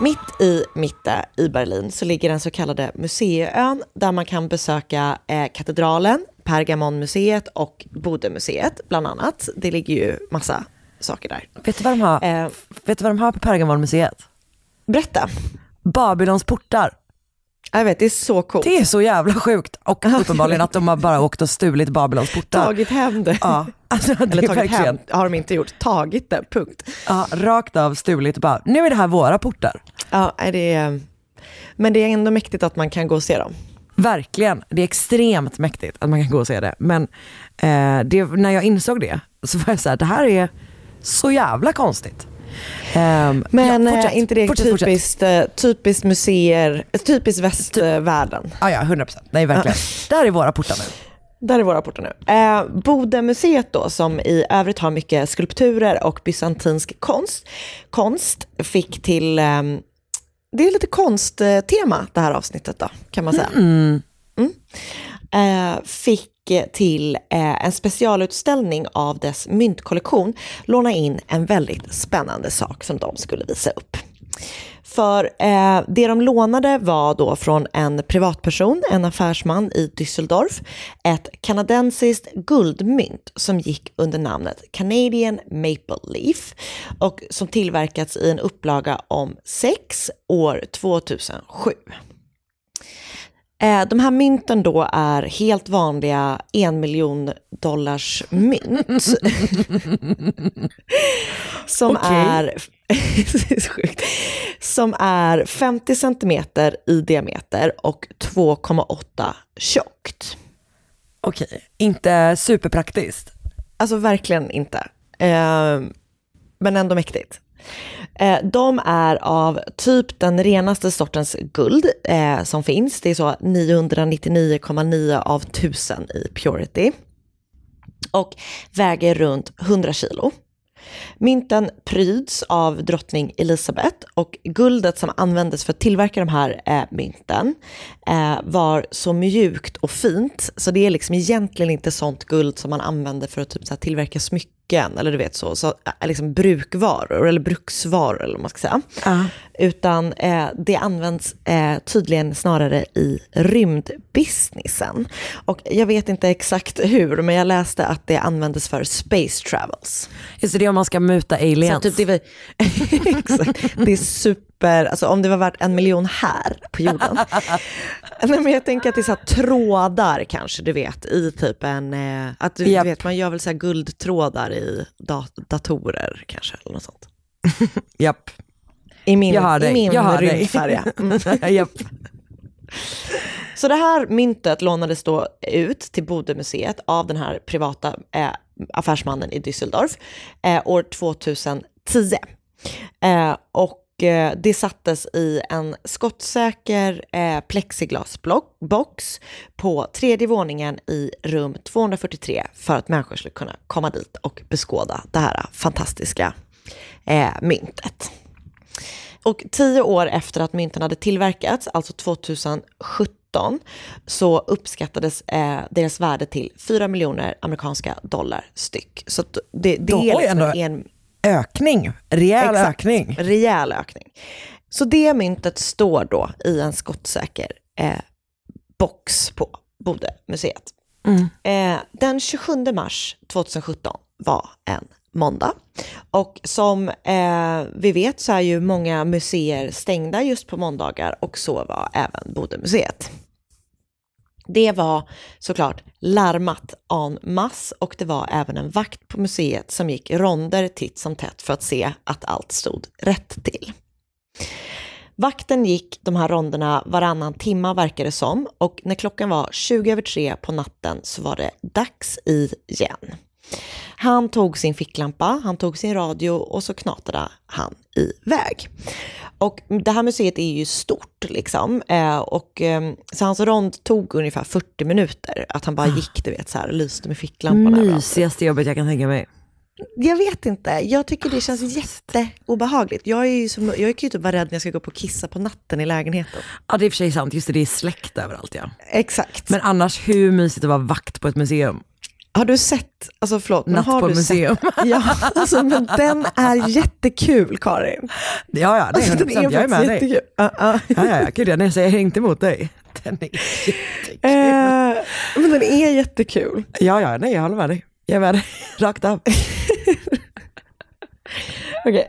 Mitt i Mitte i Berlin så ligger den så kallade Museiön där man kan besöka eh, katedralen, Pergamonmuseet och Bodemuseet bland annat. Det ligger ju massa saker där. vet, du vad de har, Eh, vet du vad de har på Pergamonmuseet? berätta. Babylons portar. Jag vet, det är så coolt. Det är så jävla sjukt. Och uppenbarligen att de har bara åkt och stulit Babylons portar. Tagit hem det. Ja, [laughs] alltså det Eller tagit verkligen, hem, har de inte gjort. Tagit det, punkt. ja, rakt av stulit bara, nu är det här våra portar. Ja, det är, men det är ändå mäktigt att man kan gå och se dem. Verkligen, det är extremt mäktigt att man kan gå och se det. Men eh, det, när jag insåg det så var jag så här, det här är så jävla konstigt. Ehm, Men ja, eh, fortsätt, inte det fortsätt, fortsätt. typiskt, eh, typiskt museer, eh, typiskt västvärlden. Ja, ja, 100 procent. Nej, verkligen. Där är våra portar nu. Där är våra portar nu. Eh, Bodemuseet då, som i övrigt har mycket skulpturer och bysantinsk konst, konst fick till, eh, det är lite konsttema det här avsnittet då, kan man säga. Mm. Eh, fick Eh, till eh, en specialutställning av dess myntkollektion låna in en väldigt spännande sak som de skulle visa upp. För eh, det de lånade var då från en privatperson, en affärsman i Düsseldorf, ett kanadensiskt guldmynt som gick under namnet Canadian Maple Leaf och som tillverkats i en upplaga om sex år 2007. Eh, De här mynten då är helt vanliga en miljon dollars mynt. [laughs] [laughs] som är. Som är 50 centimeter i diameter och 2,8 tjockt. Okej, inte superpraktiskt. Alltså verkligen inte. Eh, men ändå mäktigt. Eh, de är av typ den renaste sortens guld eh, som finns. Det är så 999,9 av 1000 i purity. Och väger runt 100 kilo. Mynten pryds av drottning Elisabeth och guldet som användes för att tillverka de här eh, mynten eh, var så mjukt och fint så det är liksom egentligen inte sånt guld som man använder för att typ, så här, tillverka smycken eller du vet så, så eh, liksom brukvaror eller bruksvaror eller vad man ska säga. Utan eh, det används eh, tydligen snarare i rymdbusinessen. Och jag vet inte exakt hur, men jag läste att det användes för space travels. Just det, det är om man ska muta aliens. Så typ det, är, [laughs] exakt, det är super, alltså om det var värt en miljon här på jorden. [laughs] Nej, men jag tänker att det är så trådar kanske, du vet, i typ en, eh, att du Japp. vet, man gör väl så guldtrådar i dat- datorer kanske, eller något sånt. [laughs] Japp. I min, Jag hör dig, i min jag dig. rymdfärja. Mm. [laughs] Japp. Så det här myntet lånades då ut till Bodemuseet av den här privata eh, affärsmannen i Düsseldorf eh, år 2010. Eh, och det sattes i en skottsäker eh, plexiglasbox på tredje våningen i rum 243 för att människor skulle kunna komma dit och beskåda det här fantastiska eh, myntet. Och tio år efter att mynten hade tillverkats, alltså 2017, så uppskattades eh, deras värde till 4 miljoner amerikanska dollar styck. Så det, det är liksom ändå- en Ökning, rejäl Exakt. ökning. rejäl ökning. Så det myntet står då i en skottsäker eh, box på Bodemuseet. Eh, den 27 mars 2017 var en måndag. Och som eh, vi vet så är ju många museer stängda just på måndagar och så var även Bodemuseet. Det var såklart larmat en masse och det var även en vakt på museet som gick ronder titt som tätt för att se att allt stod rätt till. Vakten gick de här ronderna varannan timma verkar det som och när klockan var 20 över tre på natten så var det dags igen. Han tog sin ficklampa, han tog sin radio och så knatade han iväg. Och det här museet är ju stort liksom. Eh, och, eh, så hans rond tog ungefär 40 minuter. Att han bara gick, du vet, så här, lyste med ficklampan överallt. Mysigaste jobbet jag kan tänka mig. Jag vet inte, jag tycker det känns jätteobehagligt. Jag är ju som, jag kan ju typ vara rädd när jag ska gå upp och kissa på natten i lägenheten. Ja det är i och för sig sant, just det, det är släkt överallt ja. Exakt. Men annars hur mysigt att vara vakt på ett museum? Har du sett, alltså förlåt, Natt har på du museum. Sett, [laughs] ja, alltså men den är jättekul Karin. Ja ja, det är Alltså, 100%, den är jag är med faktiskt dig. jättekul. Ja, ja. Ja ja, gud jag säger inte emot dig. [laughs] Den är jättekul. Eh, men den är jättekul. Ja ja, nej jag håller med dig. Jag är med dig, [laughs] rakt av. Okej.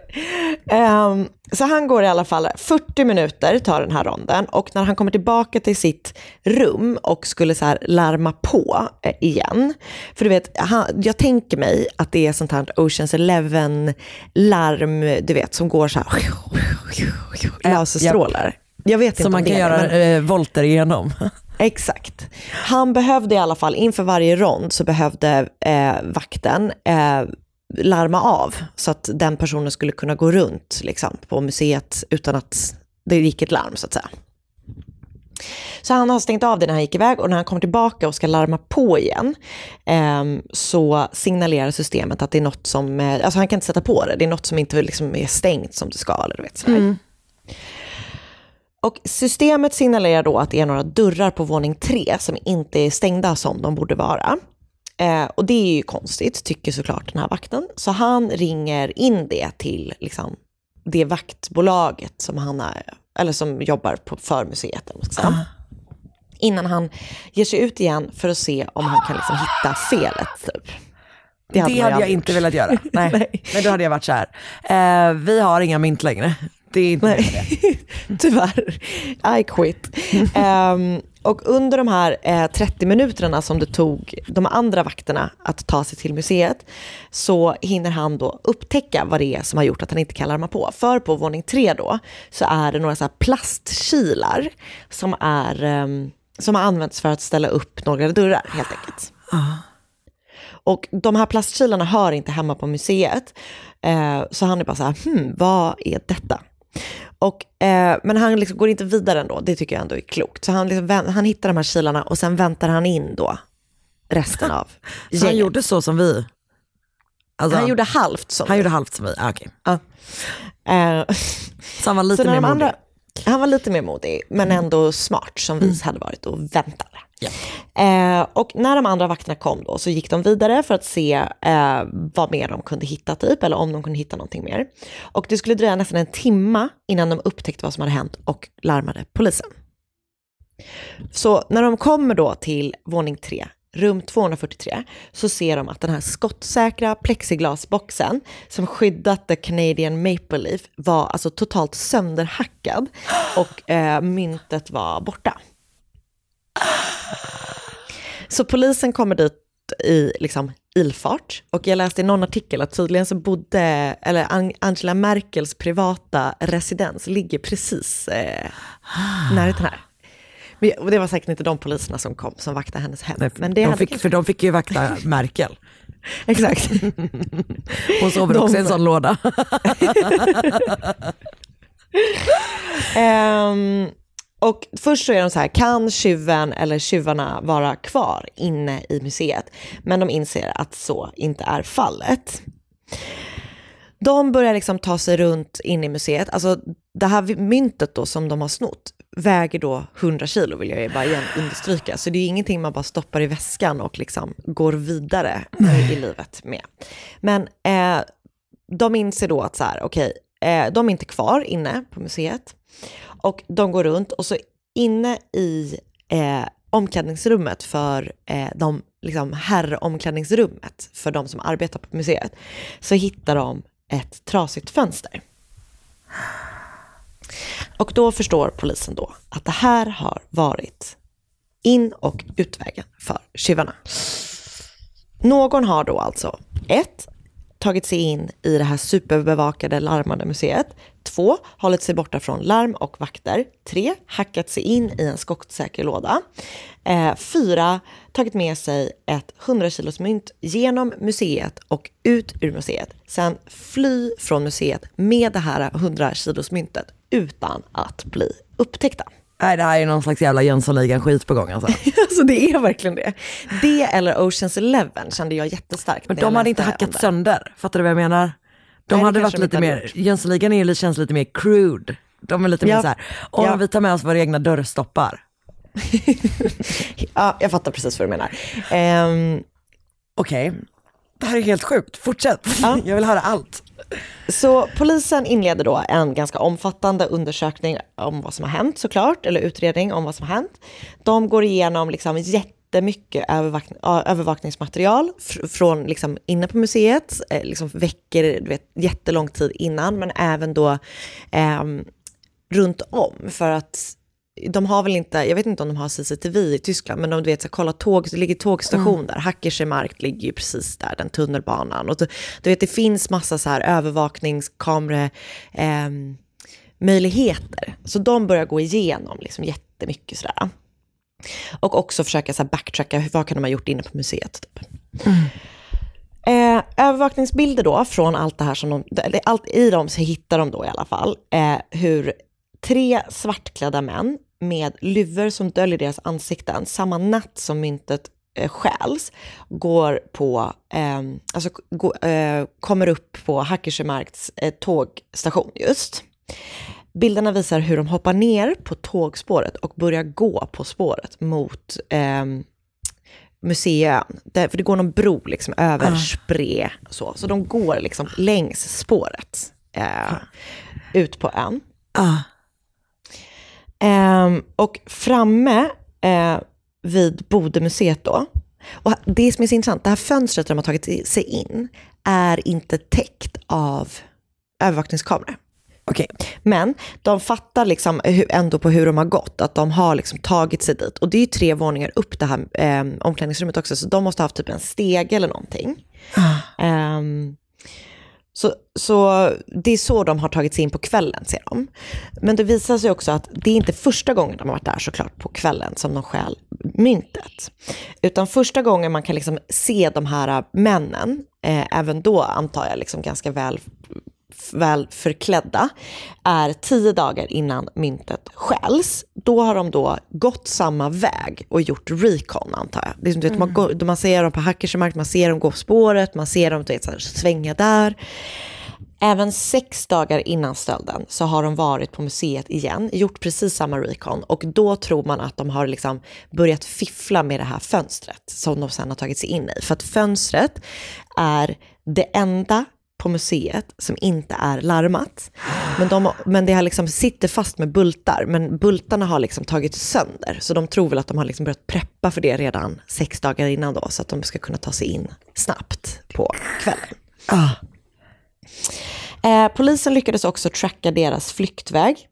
Ehm, så han går i alla fall 40 minuter tar den här ronden och när han kommer tillbaka till sitt rum och skulle så här larma på eh, igen. För du vet, han, jag tänker mig att det är sånt här Oceans Eleven larm, du vet, som går så här laserstrålar. Jag vet inte Som om man kan det, göra men- eh, volter igenom. [laughs] Exakt. Han behövde i alla fall, inför varje rond så behövde eh, vakten eh, larma av så att den personen skulle kunna gå runt liksom, på museet utan att det gick ett larm så att säga. Så han har stängt av det när han gick iväg och när han kommer tillbaka och ska larma på igen ehm, så signalerar systemet att det är något som, eh, alltså han kan inte sätta på det, det är något som inte liksom är stängt som det ska. Eller du vet, sådär. Och systemet signalerar då att det är några dörrar på våning tre som inte är stängda som de borde vara. Eh, och det är ju konstigt, tycker såklart den här vakten. Så han ringer in det till liksom, det vaktbolaget som han är, eller som jobbar på för museet. Ska säga. Innan han ger sig ut igen för att se om han kan liksom hitta felet. Typ. Det hade, man ju jag aldrig inte velat göra. Nej. [laughs] Nej. Men då hade jag varit så här. Eh, vi har inga mynt längre. Det är inte Nej, [laughs] tyvärr. I quit. [laughs] Ehm, och under de här eh, 30 minuterna som det tog de andra vakterna att ta sig till museet så hinner han då upptäcka vad det är som har gjort att han inte kan larma på. För på våning tre då så är det några så plastkilar som, är, ehm, som har använts för att ställa upp några dörrar helt enkelt. Och de här plastkilarna hör inte hemma på museet. Eh, så han är bara så här, hmm, vad är detta? Och, eh, men han liksom går inte vidare ändå, det tycker jag ändå är klokt. Så han, liksom, han hittar de här kilarna och sen väntar han in då resten av [laughs] Så han gänget. gjorde så som vi. Alltså, han gjorde halvt som han gjorde halvt som vi. Ah, okay. eh, [laughs] Så han var lite så mer modig. andra, Han var lite mer modig, men ändå smart som vi hade varit och väntade. Eh, och när de andra vakterna kom då så gick de vidare för att se eh, vad mer de kunde hitta typ, eller om de kunde hitta någonting mer. Och det skulle dröja nästan en timma innan de upptäckte vad som hade hänt och larmade polisen. Så när de kommer då till våning tre rum 243, så ser de att den här skottsäkra plexiglasboxen som skyddat the Canadian Maple Leaf var alltså totalt sönderhackad och eh, myntet var borta. Så polisen kommer dit i liksom ilfart och jag läste i någon artikel att tydligen så bodde, eller Ang- Angela Merkels privata residens ligger precis eh, närheten här. Men, och det var säkert inte de poliserna som kom som vaktade hennes hem. Nej, men det de fick, kanske- för de fick ju vakta [laughs] Merkel. Exakt. [laughs] Hon sover De- också i en sån låda. [laughs] Ehm, och först så är de så här, kan tjuven eller tjuvarna vara kvar inne i museet? Men de inser att så inte är fallet. De börjar liksom ta sig runt in i museet. Alltså det här myntet då som de har snott väger då 100 kilo vill jag bara igen understryka. Så det är ingenting man bara stoppar i väskan och liksom går vidare i livet med. Men eh, de inser då att så här, okej, eh, de är inte kvar inne på museet. Och de går runt och så inne i eh, omklädningsrummet för eh, de, liksom herromklädningsrummet för de som arbetar på museet, så hittar de ett trasigt fönster. Och då förstår polisen då att det här har varit in och utvägen för tjuvarna. Någon har då alltså ett, tagit sig in i det här superbevakade larmade museet. Två, hållit sig borta från larm och vakter. Tre, hackat sig in i en skottsäker låda. Eh, fyra, tagit med sig ett 100 kilos mynt genom museet och ut ur museet. Sen fly från museet med det här 100 kilos myntet utan att bli upptäckta. Nej det här är någon slags jävla Jönssonligan-skit på gång alltså. [laughs] Alltså det är verkligen det. Det eller Oceans Eleven kände jag jättestarkt. Men de hade inte om hackat sönder, fattar du vad jag menar? De Nej, hade varit lite hade mer, Jönssonligan är känns lite mer crude. De är lite Ja. mer så här, åh Ja. vi tar med oss våra egna dörrstoppar. [laughs] Ja, jag fattar precis vad du menar. Ehm, Okej, det här är helt sjukt, fortsätt. Ja. [laughs] Jag vill höra allt. Så polisen inleder då en ganska omfattande undersökning om vad som har hänt såklart, eller utredning om vad som har hänt. De går igenom liksom jättemycket övervak- övervakningsmaterial fr- från liksom inne på museet, eh, liksom veckor, du vet, jättelång tid innan, men även då eh, runt om för att de har väl inte, jag vet inte om de har CCTV i Tyskland, men de du vet, så kolla tåg, det ligger tågstation där, Hackersche Markt ligger ju precis där, den tunnelbanan. Och du, du vet, det finns massa så här övervakningskamera, ehm, möjligheter. Så de börjar gå igenom liksom jättemycket sådär. Och också försöka så här backtracka, vad kan de ha gjort inne på museet? Typ. Eh, övervakningsbilder då från allt det här som de, allt i dem så hittar de då i alla fall eh, hur tre svartklädda män med luvor som döljer deras ansikten samma natt som myntet eh, stjäls går på, eh, alltså gå, eh, kommer upp på Hackersemarks eh, tågstation just. Bilderna visar hur de hoppar ner på tågspåret och börjar gå på spåret mot eh, museön. Där, för det går någon bro liksom över Spree. Så, så de går liksom längs spåret eh, ut på ön. Ah. Ehm, och framme eh, vid Bodemuseet då, och det som är så intressant, det här fönstret de har tagit sig in är inte täckt av övervakningskameror. Okej, Men de fattar liksom ändå på hur de har gått, att de har liksom tagit sig dit. Och det är ju tre våningar upp det här eh, omklädningsrummet också, så de måste ha haft typ en stege eller någonting. Ehm, så, så det är så de har tagit sig in på kvällen, ser de. Men det visar sig också att det är inte första gången de har varit där såklart på kvällen som de stjäl myntet. Utan första gången man kan liksom se de här männen, eh, även då antar jag liksom ganska väl väl förklädda, är tio dagar innan myntet stjäls. Då har de då gått samma väg och gjort recon antar jag. Det är som, du vet, man, går, man ser dem på Hackersemark, man ser dem gå på spåret, man ser dem du vet, så här, svänga där. Även sex dagar innan stölden så har de varit på museet igen, gjort precis samma recon och då tror man att de har liksom börjat fiffla med det här fönstret som de sen har tagit sig in i. För att fönstret är det enda på museet som inte är larmat. Men, de, men det har liksom, sitter fast med bultar, men bultarna har liksom tagit sönder. Så de tror väl att de har liksom börjat preppa för det redan sex dagar innan då, så att de ska kunna ta sig in snabbt på kvällen. Ah. Eh, polisen lyckades också tracka deras flyktväg.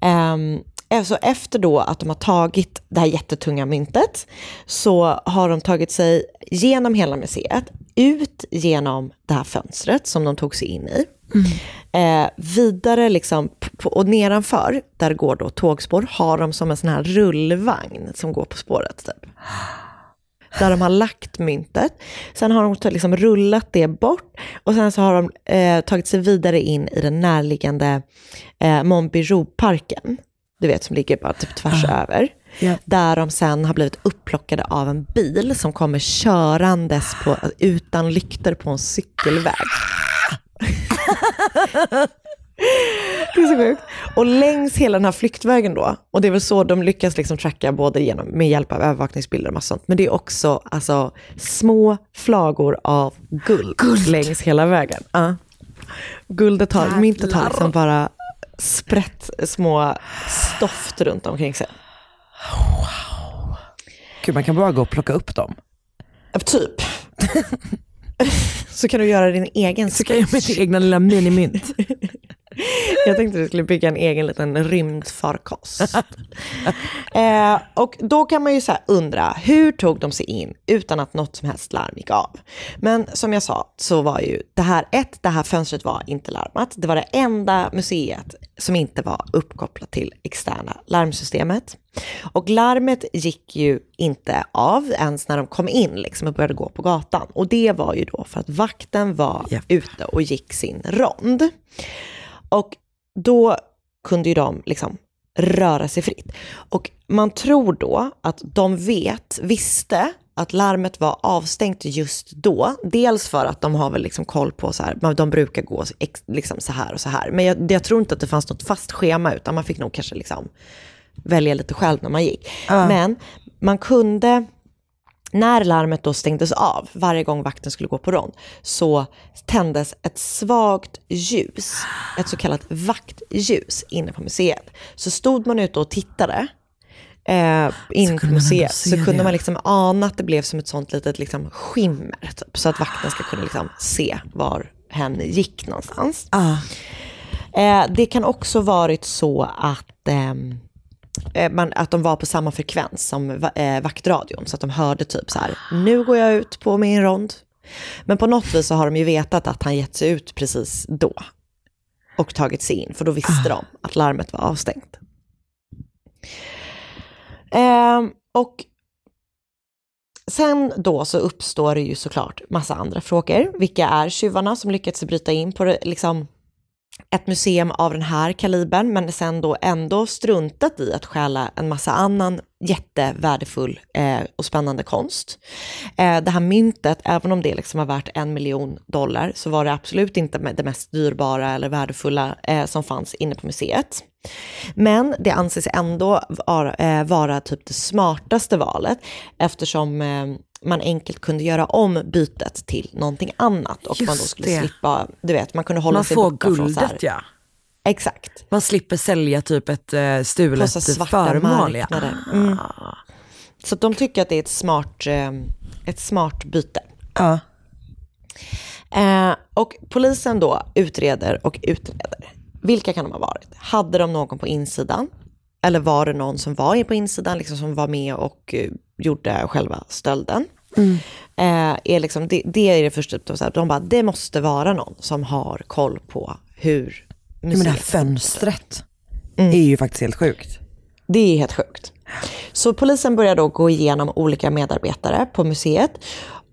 Ehm, alltså efter då att de har tagit det här jättetunga myntet så har de tagit sig genom hela museet, ut genom det här fönstret som de tog sig in i. Eh, vidare liksom, och nedanför, där går då tågspår, har de som en sån här rullvagn som går på spåret. Typ. Där de har lagt myntet. Sen har de liksom rullat det bort och sen så har de eh, tagit sig vidare in i den närliggande eh, Montbijou-parken. Du vet som ligger bara typ tvärs över. Ja. Där de sen har blivit upplockade av en bil som kommer körandes på, utan lyktor på en cykelväg. [laughs] Det är så sjukt. Och längs hela den här flyktvägen då, och det är väl så de lyckas liksom tracka både genom, med hjälp av övervakningsbilder och massa sånt, men det är också alltså, små flagor av guld, längs hela vägen. Ja. Guldet har, myntet har liksom bara sprätt små stoft runt omkring sig. Gud, man kan bara gå och plocka upp dem. Typ. [laughs] så kan du göra din egen Så kan jag göra mitt egna lilla minimynt. [laughs] [laughs] Jag tänkte att du skulle bygga en egen liten rymdfarkost. [laughs] eh, och då kan man ju så undra, hur tog de sig in utan att något som helst larm gick av? Men som jag sa så var ju det här, ett, det här fönstret var inte larmat. Det var det enda museet som inte var uppkopplat till externa larmsystemet. Och larmet gick ju inte av ens när de kom in liksom, och började gå på gatan. Och det var ju då för att vakten var Japp. ute och gick sin rond. Och då kunde ju de liksom röra sig fritt. Och man tror då att de vet, visste att larmet var avstängt just då. Dels för att de har väl liksom koll på så här, de brukar gå liksom så här och så här. Men jag, jag tror inte att det fanns något fast schema, utan man fick nog kanske liksom välja lite själv när man gick. Men man kunde, när larmet då stängdes av, varje gång vakten skulle gå på rond, så tändes ett svagt ljus, ett så kallat vaktljus inne på museet. Så stod man ute och tittade eh, in på museet så kunde det. man liksom ana att det blev som ett sånt litet liksom skimmer, typ, så att vakten ska kunna liksom se var hen gick någonstans. Ah. Eh, det kan också varit så att, eh, Eh, man, att de var på samma frekvens som eh, vaktradion, så att de hörde typ så här, nu går jag ut på min rond. Men på något vis så har de ju vetat att han gett sig ut precis då och tagit sig in, för då visste de att larmet var avstängt. Ehm, och sen då så uppstår det ju såklart massa andra frågor. Vilka är tjuvarna som lyckats bryta in på det, liksom, ett museum av den här kalibern, men sen då ändå struntat i att stjäla en massa annan jättevärdefull eh, och spännande konst. Eh, det här myntet, även om det liksom var värt en miljon dollar, så var det absolut inte det mest dyrbara eller värdefulla eh, som fanns inne på museet. Men det anses ändå vara, eh, vara typ det smartaste valet eftersom eh, man enkelt kunde göra om bytet till någonting annat och man då Just skulle det. slippa, du vet, man kunde hålla Man sig får borta från så här. guldet ja. Exakt. Man slipper sälja typ ett eh, stulet så föremål. Ja. Mm. Så att de tycker att det är ett smart, eh, ett smart byte. Ja. Eh, och polisen då utreder och utreder. Vilka kan de ha varit? Hade de någon på insidan? Eller var det någon som var på insidan, liksom som var med och eh, gjorde själva stölden? Eh, är liksom, det, det är det första. då, så här, De bara, det måste vara någon som har koll på hur Ja, men det här museet fönstret Mm. är ju faktiskt helt sjukt. Det är helt sjukt. Så polisen börjar då gå igenom olika medarbetare på museet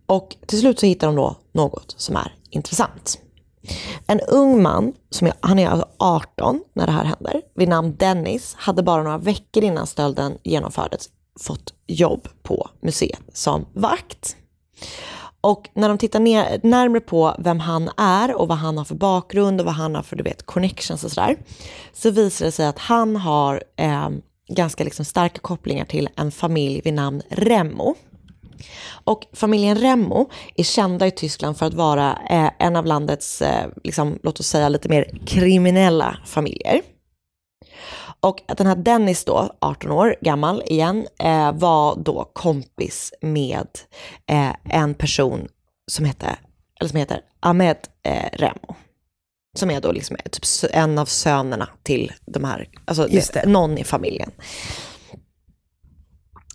och till slut så hittar de då något som är intressant. En ung man, som är, han är alltså 18 när det här händer, vid namn Dennis, hade bara några veckor innan stölden genomfördes fått jobb på museet som vakt. Och när de tittar ner, närmare på vem han är och vad han har för bakgrund och vad han har för du vet, connections och sådär, så visar det sig att han har eh, ganska liksom starka kopplingar till en familj vid namn Remmo. Och familjen Remmo är kända i Tyskland för att vara eh, en av landets, eh, liksom, låt oss säga lite mer kriminella familjer. Och att den här Dennis då, 18 år gammal igen, eh, var då kompis med eh, en person som heter, eller som heter Ahmed eh, Remo. Som är då liksom typ s- en av sönerna till de här, alltså det. någon i familjen.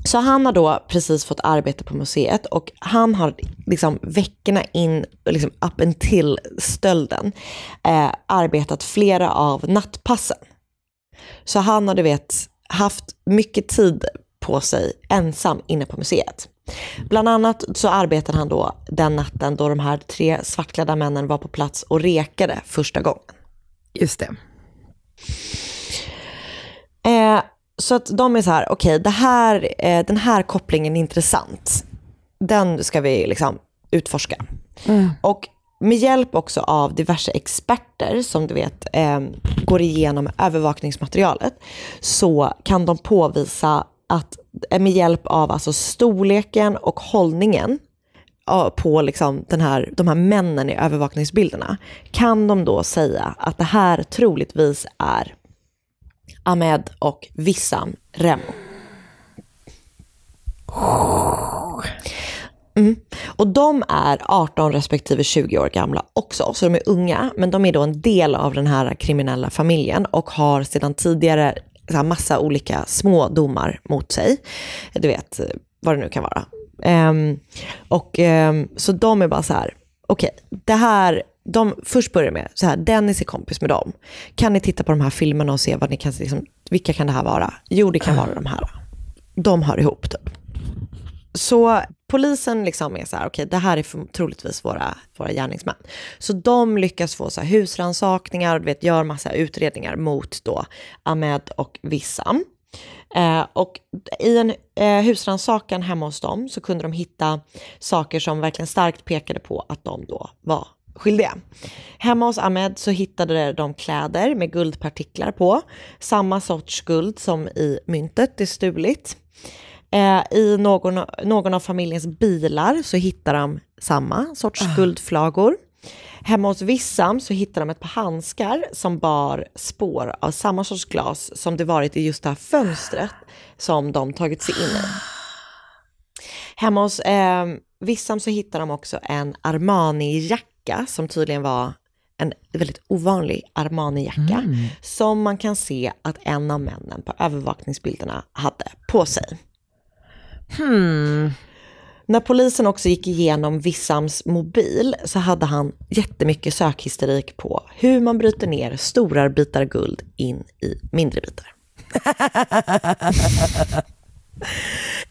Så han har då precis fått arbete på museet och han har liksom veckorna in, liksom up until stölden, eh, arbetat flera av nattpassen. Så han har du vet haft mycket tid på sig ensam inne på museet. Bland annat så arbetade han då den natten då de här tre svartklädda männen var på plats och rekade första gången. Just det. Eh, så att de är så här, okej, det här, eh, den här kopplingen är intressant. Den ska vi liksom utforska. Och med hjälp också av diverse experter som du vet eh, går igenom övervakningsmaterialet så kan de påvisa att eh, med hjälp av alltså storleken och hållningen på liksom den här, de här männen i övervakningsbilderna kan de då säga att det här troligtvis är Ahmed och Vissam Remo. Mm. Och de är 18 respektive 20 år gamla också, så de är unga, men de är då en del av den här kriminella familjen och har sedan tidigare så här massa olika små domar mot sig. Du vet, eh, vad det nu kan vara. Um, och um, Så de är bara så här, okej, det här, de först börjar med så här, Dennis är kompis med dem. Kan ni titta på de här filmerna och se vad ni kan, liksom, vilka kan det här vara? Jo, det kan vara de här. De hör ihop typ. Så polisen liksom är så här, okej det här är för, troligtvis våra, våra gärningsmän. Så de lyckas få så här husrannsakningar och vet, gör massa utredningar mot då Ahmed och Vissam. Eh, och i en eh, husrannsakan hemma hos dem så kunde de hitta saker som verkligen starkt pekade på att de då var skyldiga. Hemma hos Ahmed så hittade de kläder med guldpartiklar på, samma sorts guld som i myntet är stulit. Eh, I någon, någon av familjens bilar så hittar de samma sorts guldflagor. Hemma hos Wissam så hittar de ett par handskar som bar spår av samma sorts glas som det varit i just det här fönstret som de tagit sig in i. Hemma hos eh, Wissam så hittar de också en Armani-jacka som tydligen var en väldigt ovanlig Armani-jacka som man kan se att en av männen på övervakningsbilderna hade på sig. När polisen också gick igenom Wissams mobil så hade han jättemycket sökhistorik på hur man bryter ner stora bitar guld in i mindre bitar. [laughs]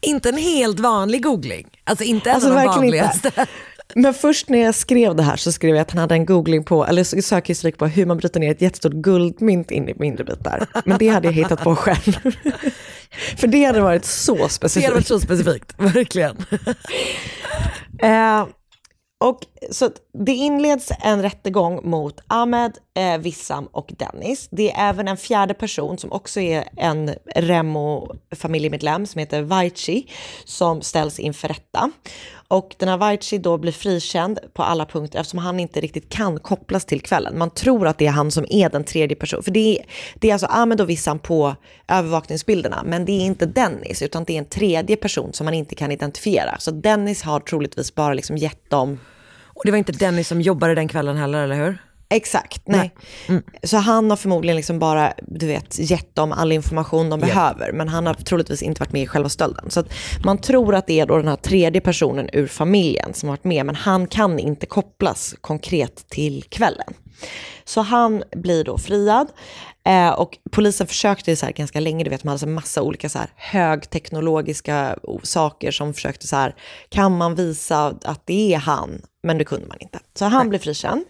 Inte en helt vanlig googling. Alltså inte en Alltså av de vanligaste. inte. Men först när jag skrev det här så skrev jag att han hade en googling på, eller sökhistorik på hur man bryter ner ett jättestort guldmynt in i mindre bitar. Men det hade jag hittat på själv. [laughs] För det hade varit så Det hade specifikt. varit så specifikt, verkligen. Eh, och så det inleds en rättegång mot Ahmed, eh, Wissam och Dennis. Det är även en fjärde person som också är en Remo-familjemedlem som heter Vaichi som ställs inför rätta. Och den här Vaichi då blir frikänd på alla punkter eftersom han inte riktigt kan kopplas till kvällen. Man tror att det är han som är den tredje personen. För det är, det är alltså Ahmed och Wissam på övervakningsbilderna, men det är inte Dennis, utan det är en tredje person som man inte kan identifiera. Så Dennis har troligtvis bara liksom gett dem och det var inte Dennis som jobbade den kvällen heller, eller hur? Exakt, nej. Så han har förmodligen liksom bara, du vet, gett dem all information de behöver, men han har troligtvis inte varit med i själva stölden. Så man tror att det är då den här tredje personen ur familjen som har varit med, men han kan inte kopplas konkret till kvällen. Så han blir då friad. Eh, och polisen försökte så här ganska länge, du vet, man hade så massa olika så här högteknologiska saker som försökte så här, kan man visa att det är han? Men det kunde man inte. Så han blev frikänd.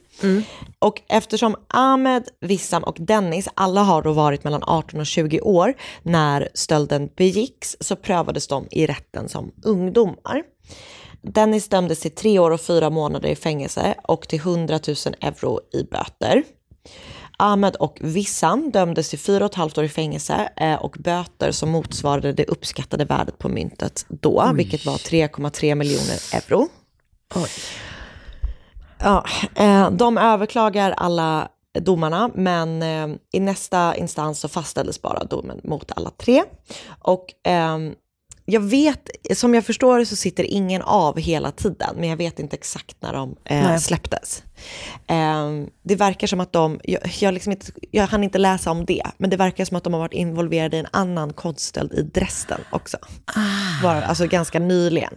Och eftersom Ahmed, Wissam och Dennis alla har då varit mellan 18 och 20 år när stölden begicks så prövades de i rätten som ungdomar. Dennis dömdes till tre år och fyra månader i fängelse och till 100 000 euro i böter. Ahmed och Wissam dömdes till fyra och ett halvt år i fängelse eh, och böter som motsvarade det uppskattade värdet på myntet då, vilket var 3,3 miljoner euro. Ja, eh, de överklagar alla domarna, men eh, i nästa instans så fastställdes bara domen mot alla tre. Och ehm, jag vet, som jag förstår det så sitter ingen av hela tiden, men jag vet inte exakt när de eh, släpptes. Ehm, det verkar som att de, jag, jag, liksom inte, jag hann inte läsa om det, men det verkar som att de har varit involverade i en annan konststöld i Dresden också. Var, alltså ganska nyligen.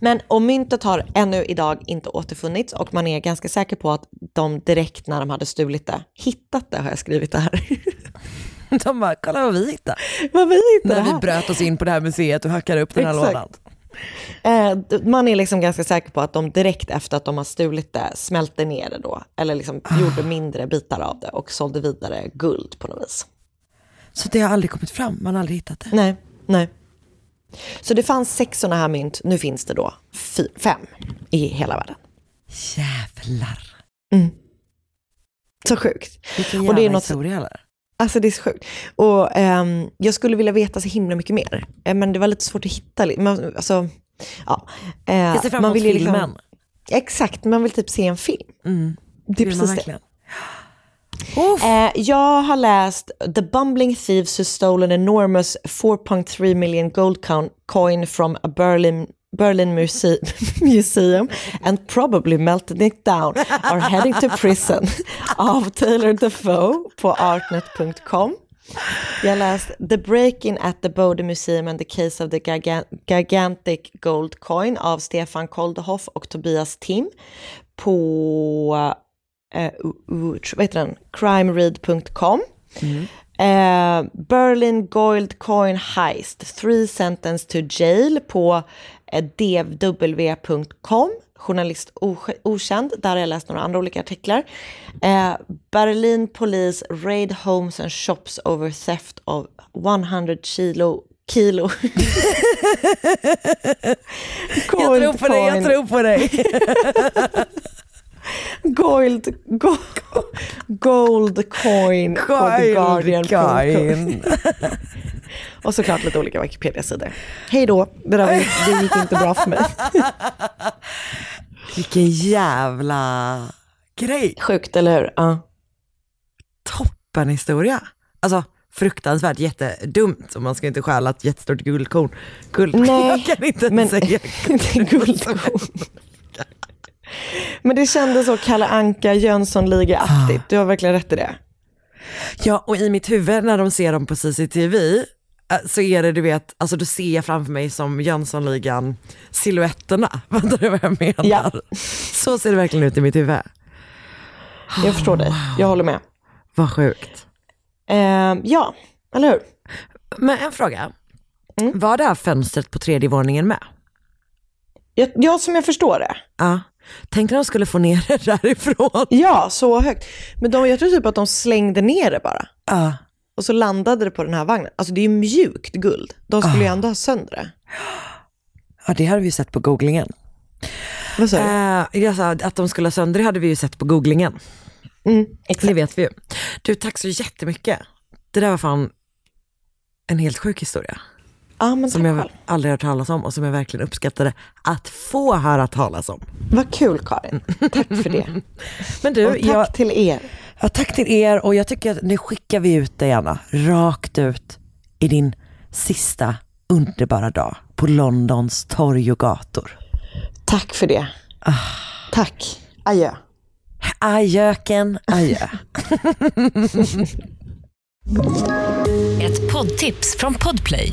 Men och myntet har ännu idag inte återfunnits och man är ganska säker på att de direkt när de hade stulit det, hittat det har jag skrivit det här. [laughs] De bara, kolla vad vi hittade. Vad vi hittade När vi bröt oss in på det här museet och hackade upp den här Exakt. lådan. Eh, man är liksom ganska säker på att de direkt efter att de har stulit det smälte ner det då, eller liksom gjorde mindre bitar av det och sålde vidare guld på något vis. Så det har aldrig kommit fram, man har aldrig hittat det. Nej, nej. Så det fanns sex sådana här mynt, nu finns det då fem i hela världen. Jävlar. Så sjukt. Vilken jävla det är något- historia eller? Alltså det är så sjukt. Och ehm, jag skulle vilja veta så himla mycket mer. Eh, men det var lite svårt att hitta. Men, alltså, ja. Eh, Jag ser fram emot vill liksom- filmen. Exakt, man vill typ se en film. Mm. Det är man precis det. verkligen. Uff. Eh, jag har läst The Bumbling Thieves Who Stole an Enormous 4.3 million gold coin- from a Berlin Berlin muse [laughs] Museum and probably melted it down are heading to prison [laughs] av Taylor Defoe på artnet.com. Jag har läst The Break-In at the Bode Museum and the Case of the Gigantic Gold Coin av Stefan Koldehoff och Tobias Tim på eh, vad heter den? crimeread.com. Eh, Berlin Gold Coin Heist, Three Sentence to Jail på eh, devw.com. Journalist okänd, där har jag läst några andra olika artiklar. Eh, Berlin Police Raid Homes and Shops over Theft of 100 kilo kilo. [laughs] Jag tror på dig, jag tror på dig. [laughs] Gold, go, gold coin på The Guardian. [laughs] Och såklart lite olika Wikipedia-sidor. Hej då, det, där det gick inte bra för mig. [laughs] Vilken jävla grej. Sjukt, eller hur? Ja. Toppen historia. Alltså fruktansvärt jättedumt. Och man ska inte stjäla ett jättestort guldkorn. Guldkorn, Nej, jag kan inte men- säga [laughs] guldkorn. Men det kändes så Kalle Anka Jönssonliga-aktigt. Du har verkligen rätt i det. Ja, och i mitt huvud när de ser dem på CCTV eh, så är det, du vet, alltså då ser jag framför mig som Jönssonligan silhuetterna. [laughs] Fattar du vad jag menar? Ja. Så ser det verkligen ut i mitt huvud. Jag förstår dig. Jag håller med. Vad sjukt. Eh, ja, eller hur? Men en fråga. Mm. Var det här fönstret på tredje våningen med? Ja, som jag förstår det. Ja. Tänk när de skulle få ner [laughs] det därifrån. Ja, så högt. Men de, jag tror typ att de slängde ner det bara. Ja. Och så landade det på den här vagnen. Alltså det är ju mjukt guld. De skulle ju ändå ha sönder det. ja, det hade vi sett på googlingen. Vad sa du? Eh, jag sa att de skulle ha sönder det hade vi ju sett på googlingen. Mm, Det exakt. vet vi ju. Du, tack så jättemycket. Det där var fan en helt sjuk historia. Ja, men Som jag själv. aldrig hört talas om och som jag verkligen uppskattade att få höra talas om. Vad kul Karin. Tack för det. [laughs] Men du, Och tack jag, till er. ja, tack till er och jag tycker att nu skickar vi ut dig Anna, rakt ut i din sista underbara dag på Londons torg och gator. Tack för det. Tack. Adjö. Ajöken, adjö. [laughs] Ett poddtips från Podplay.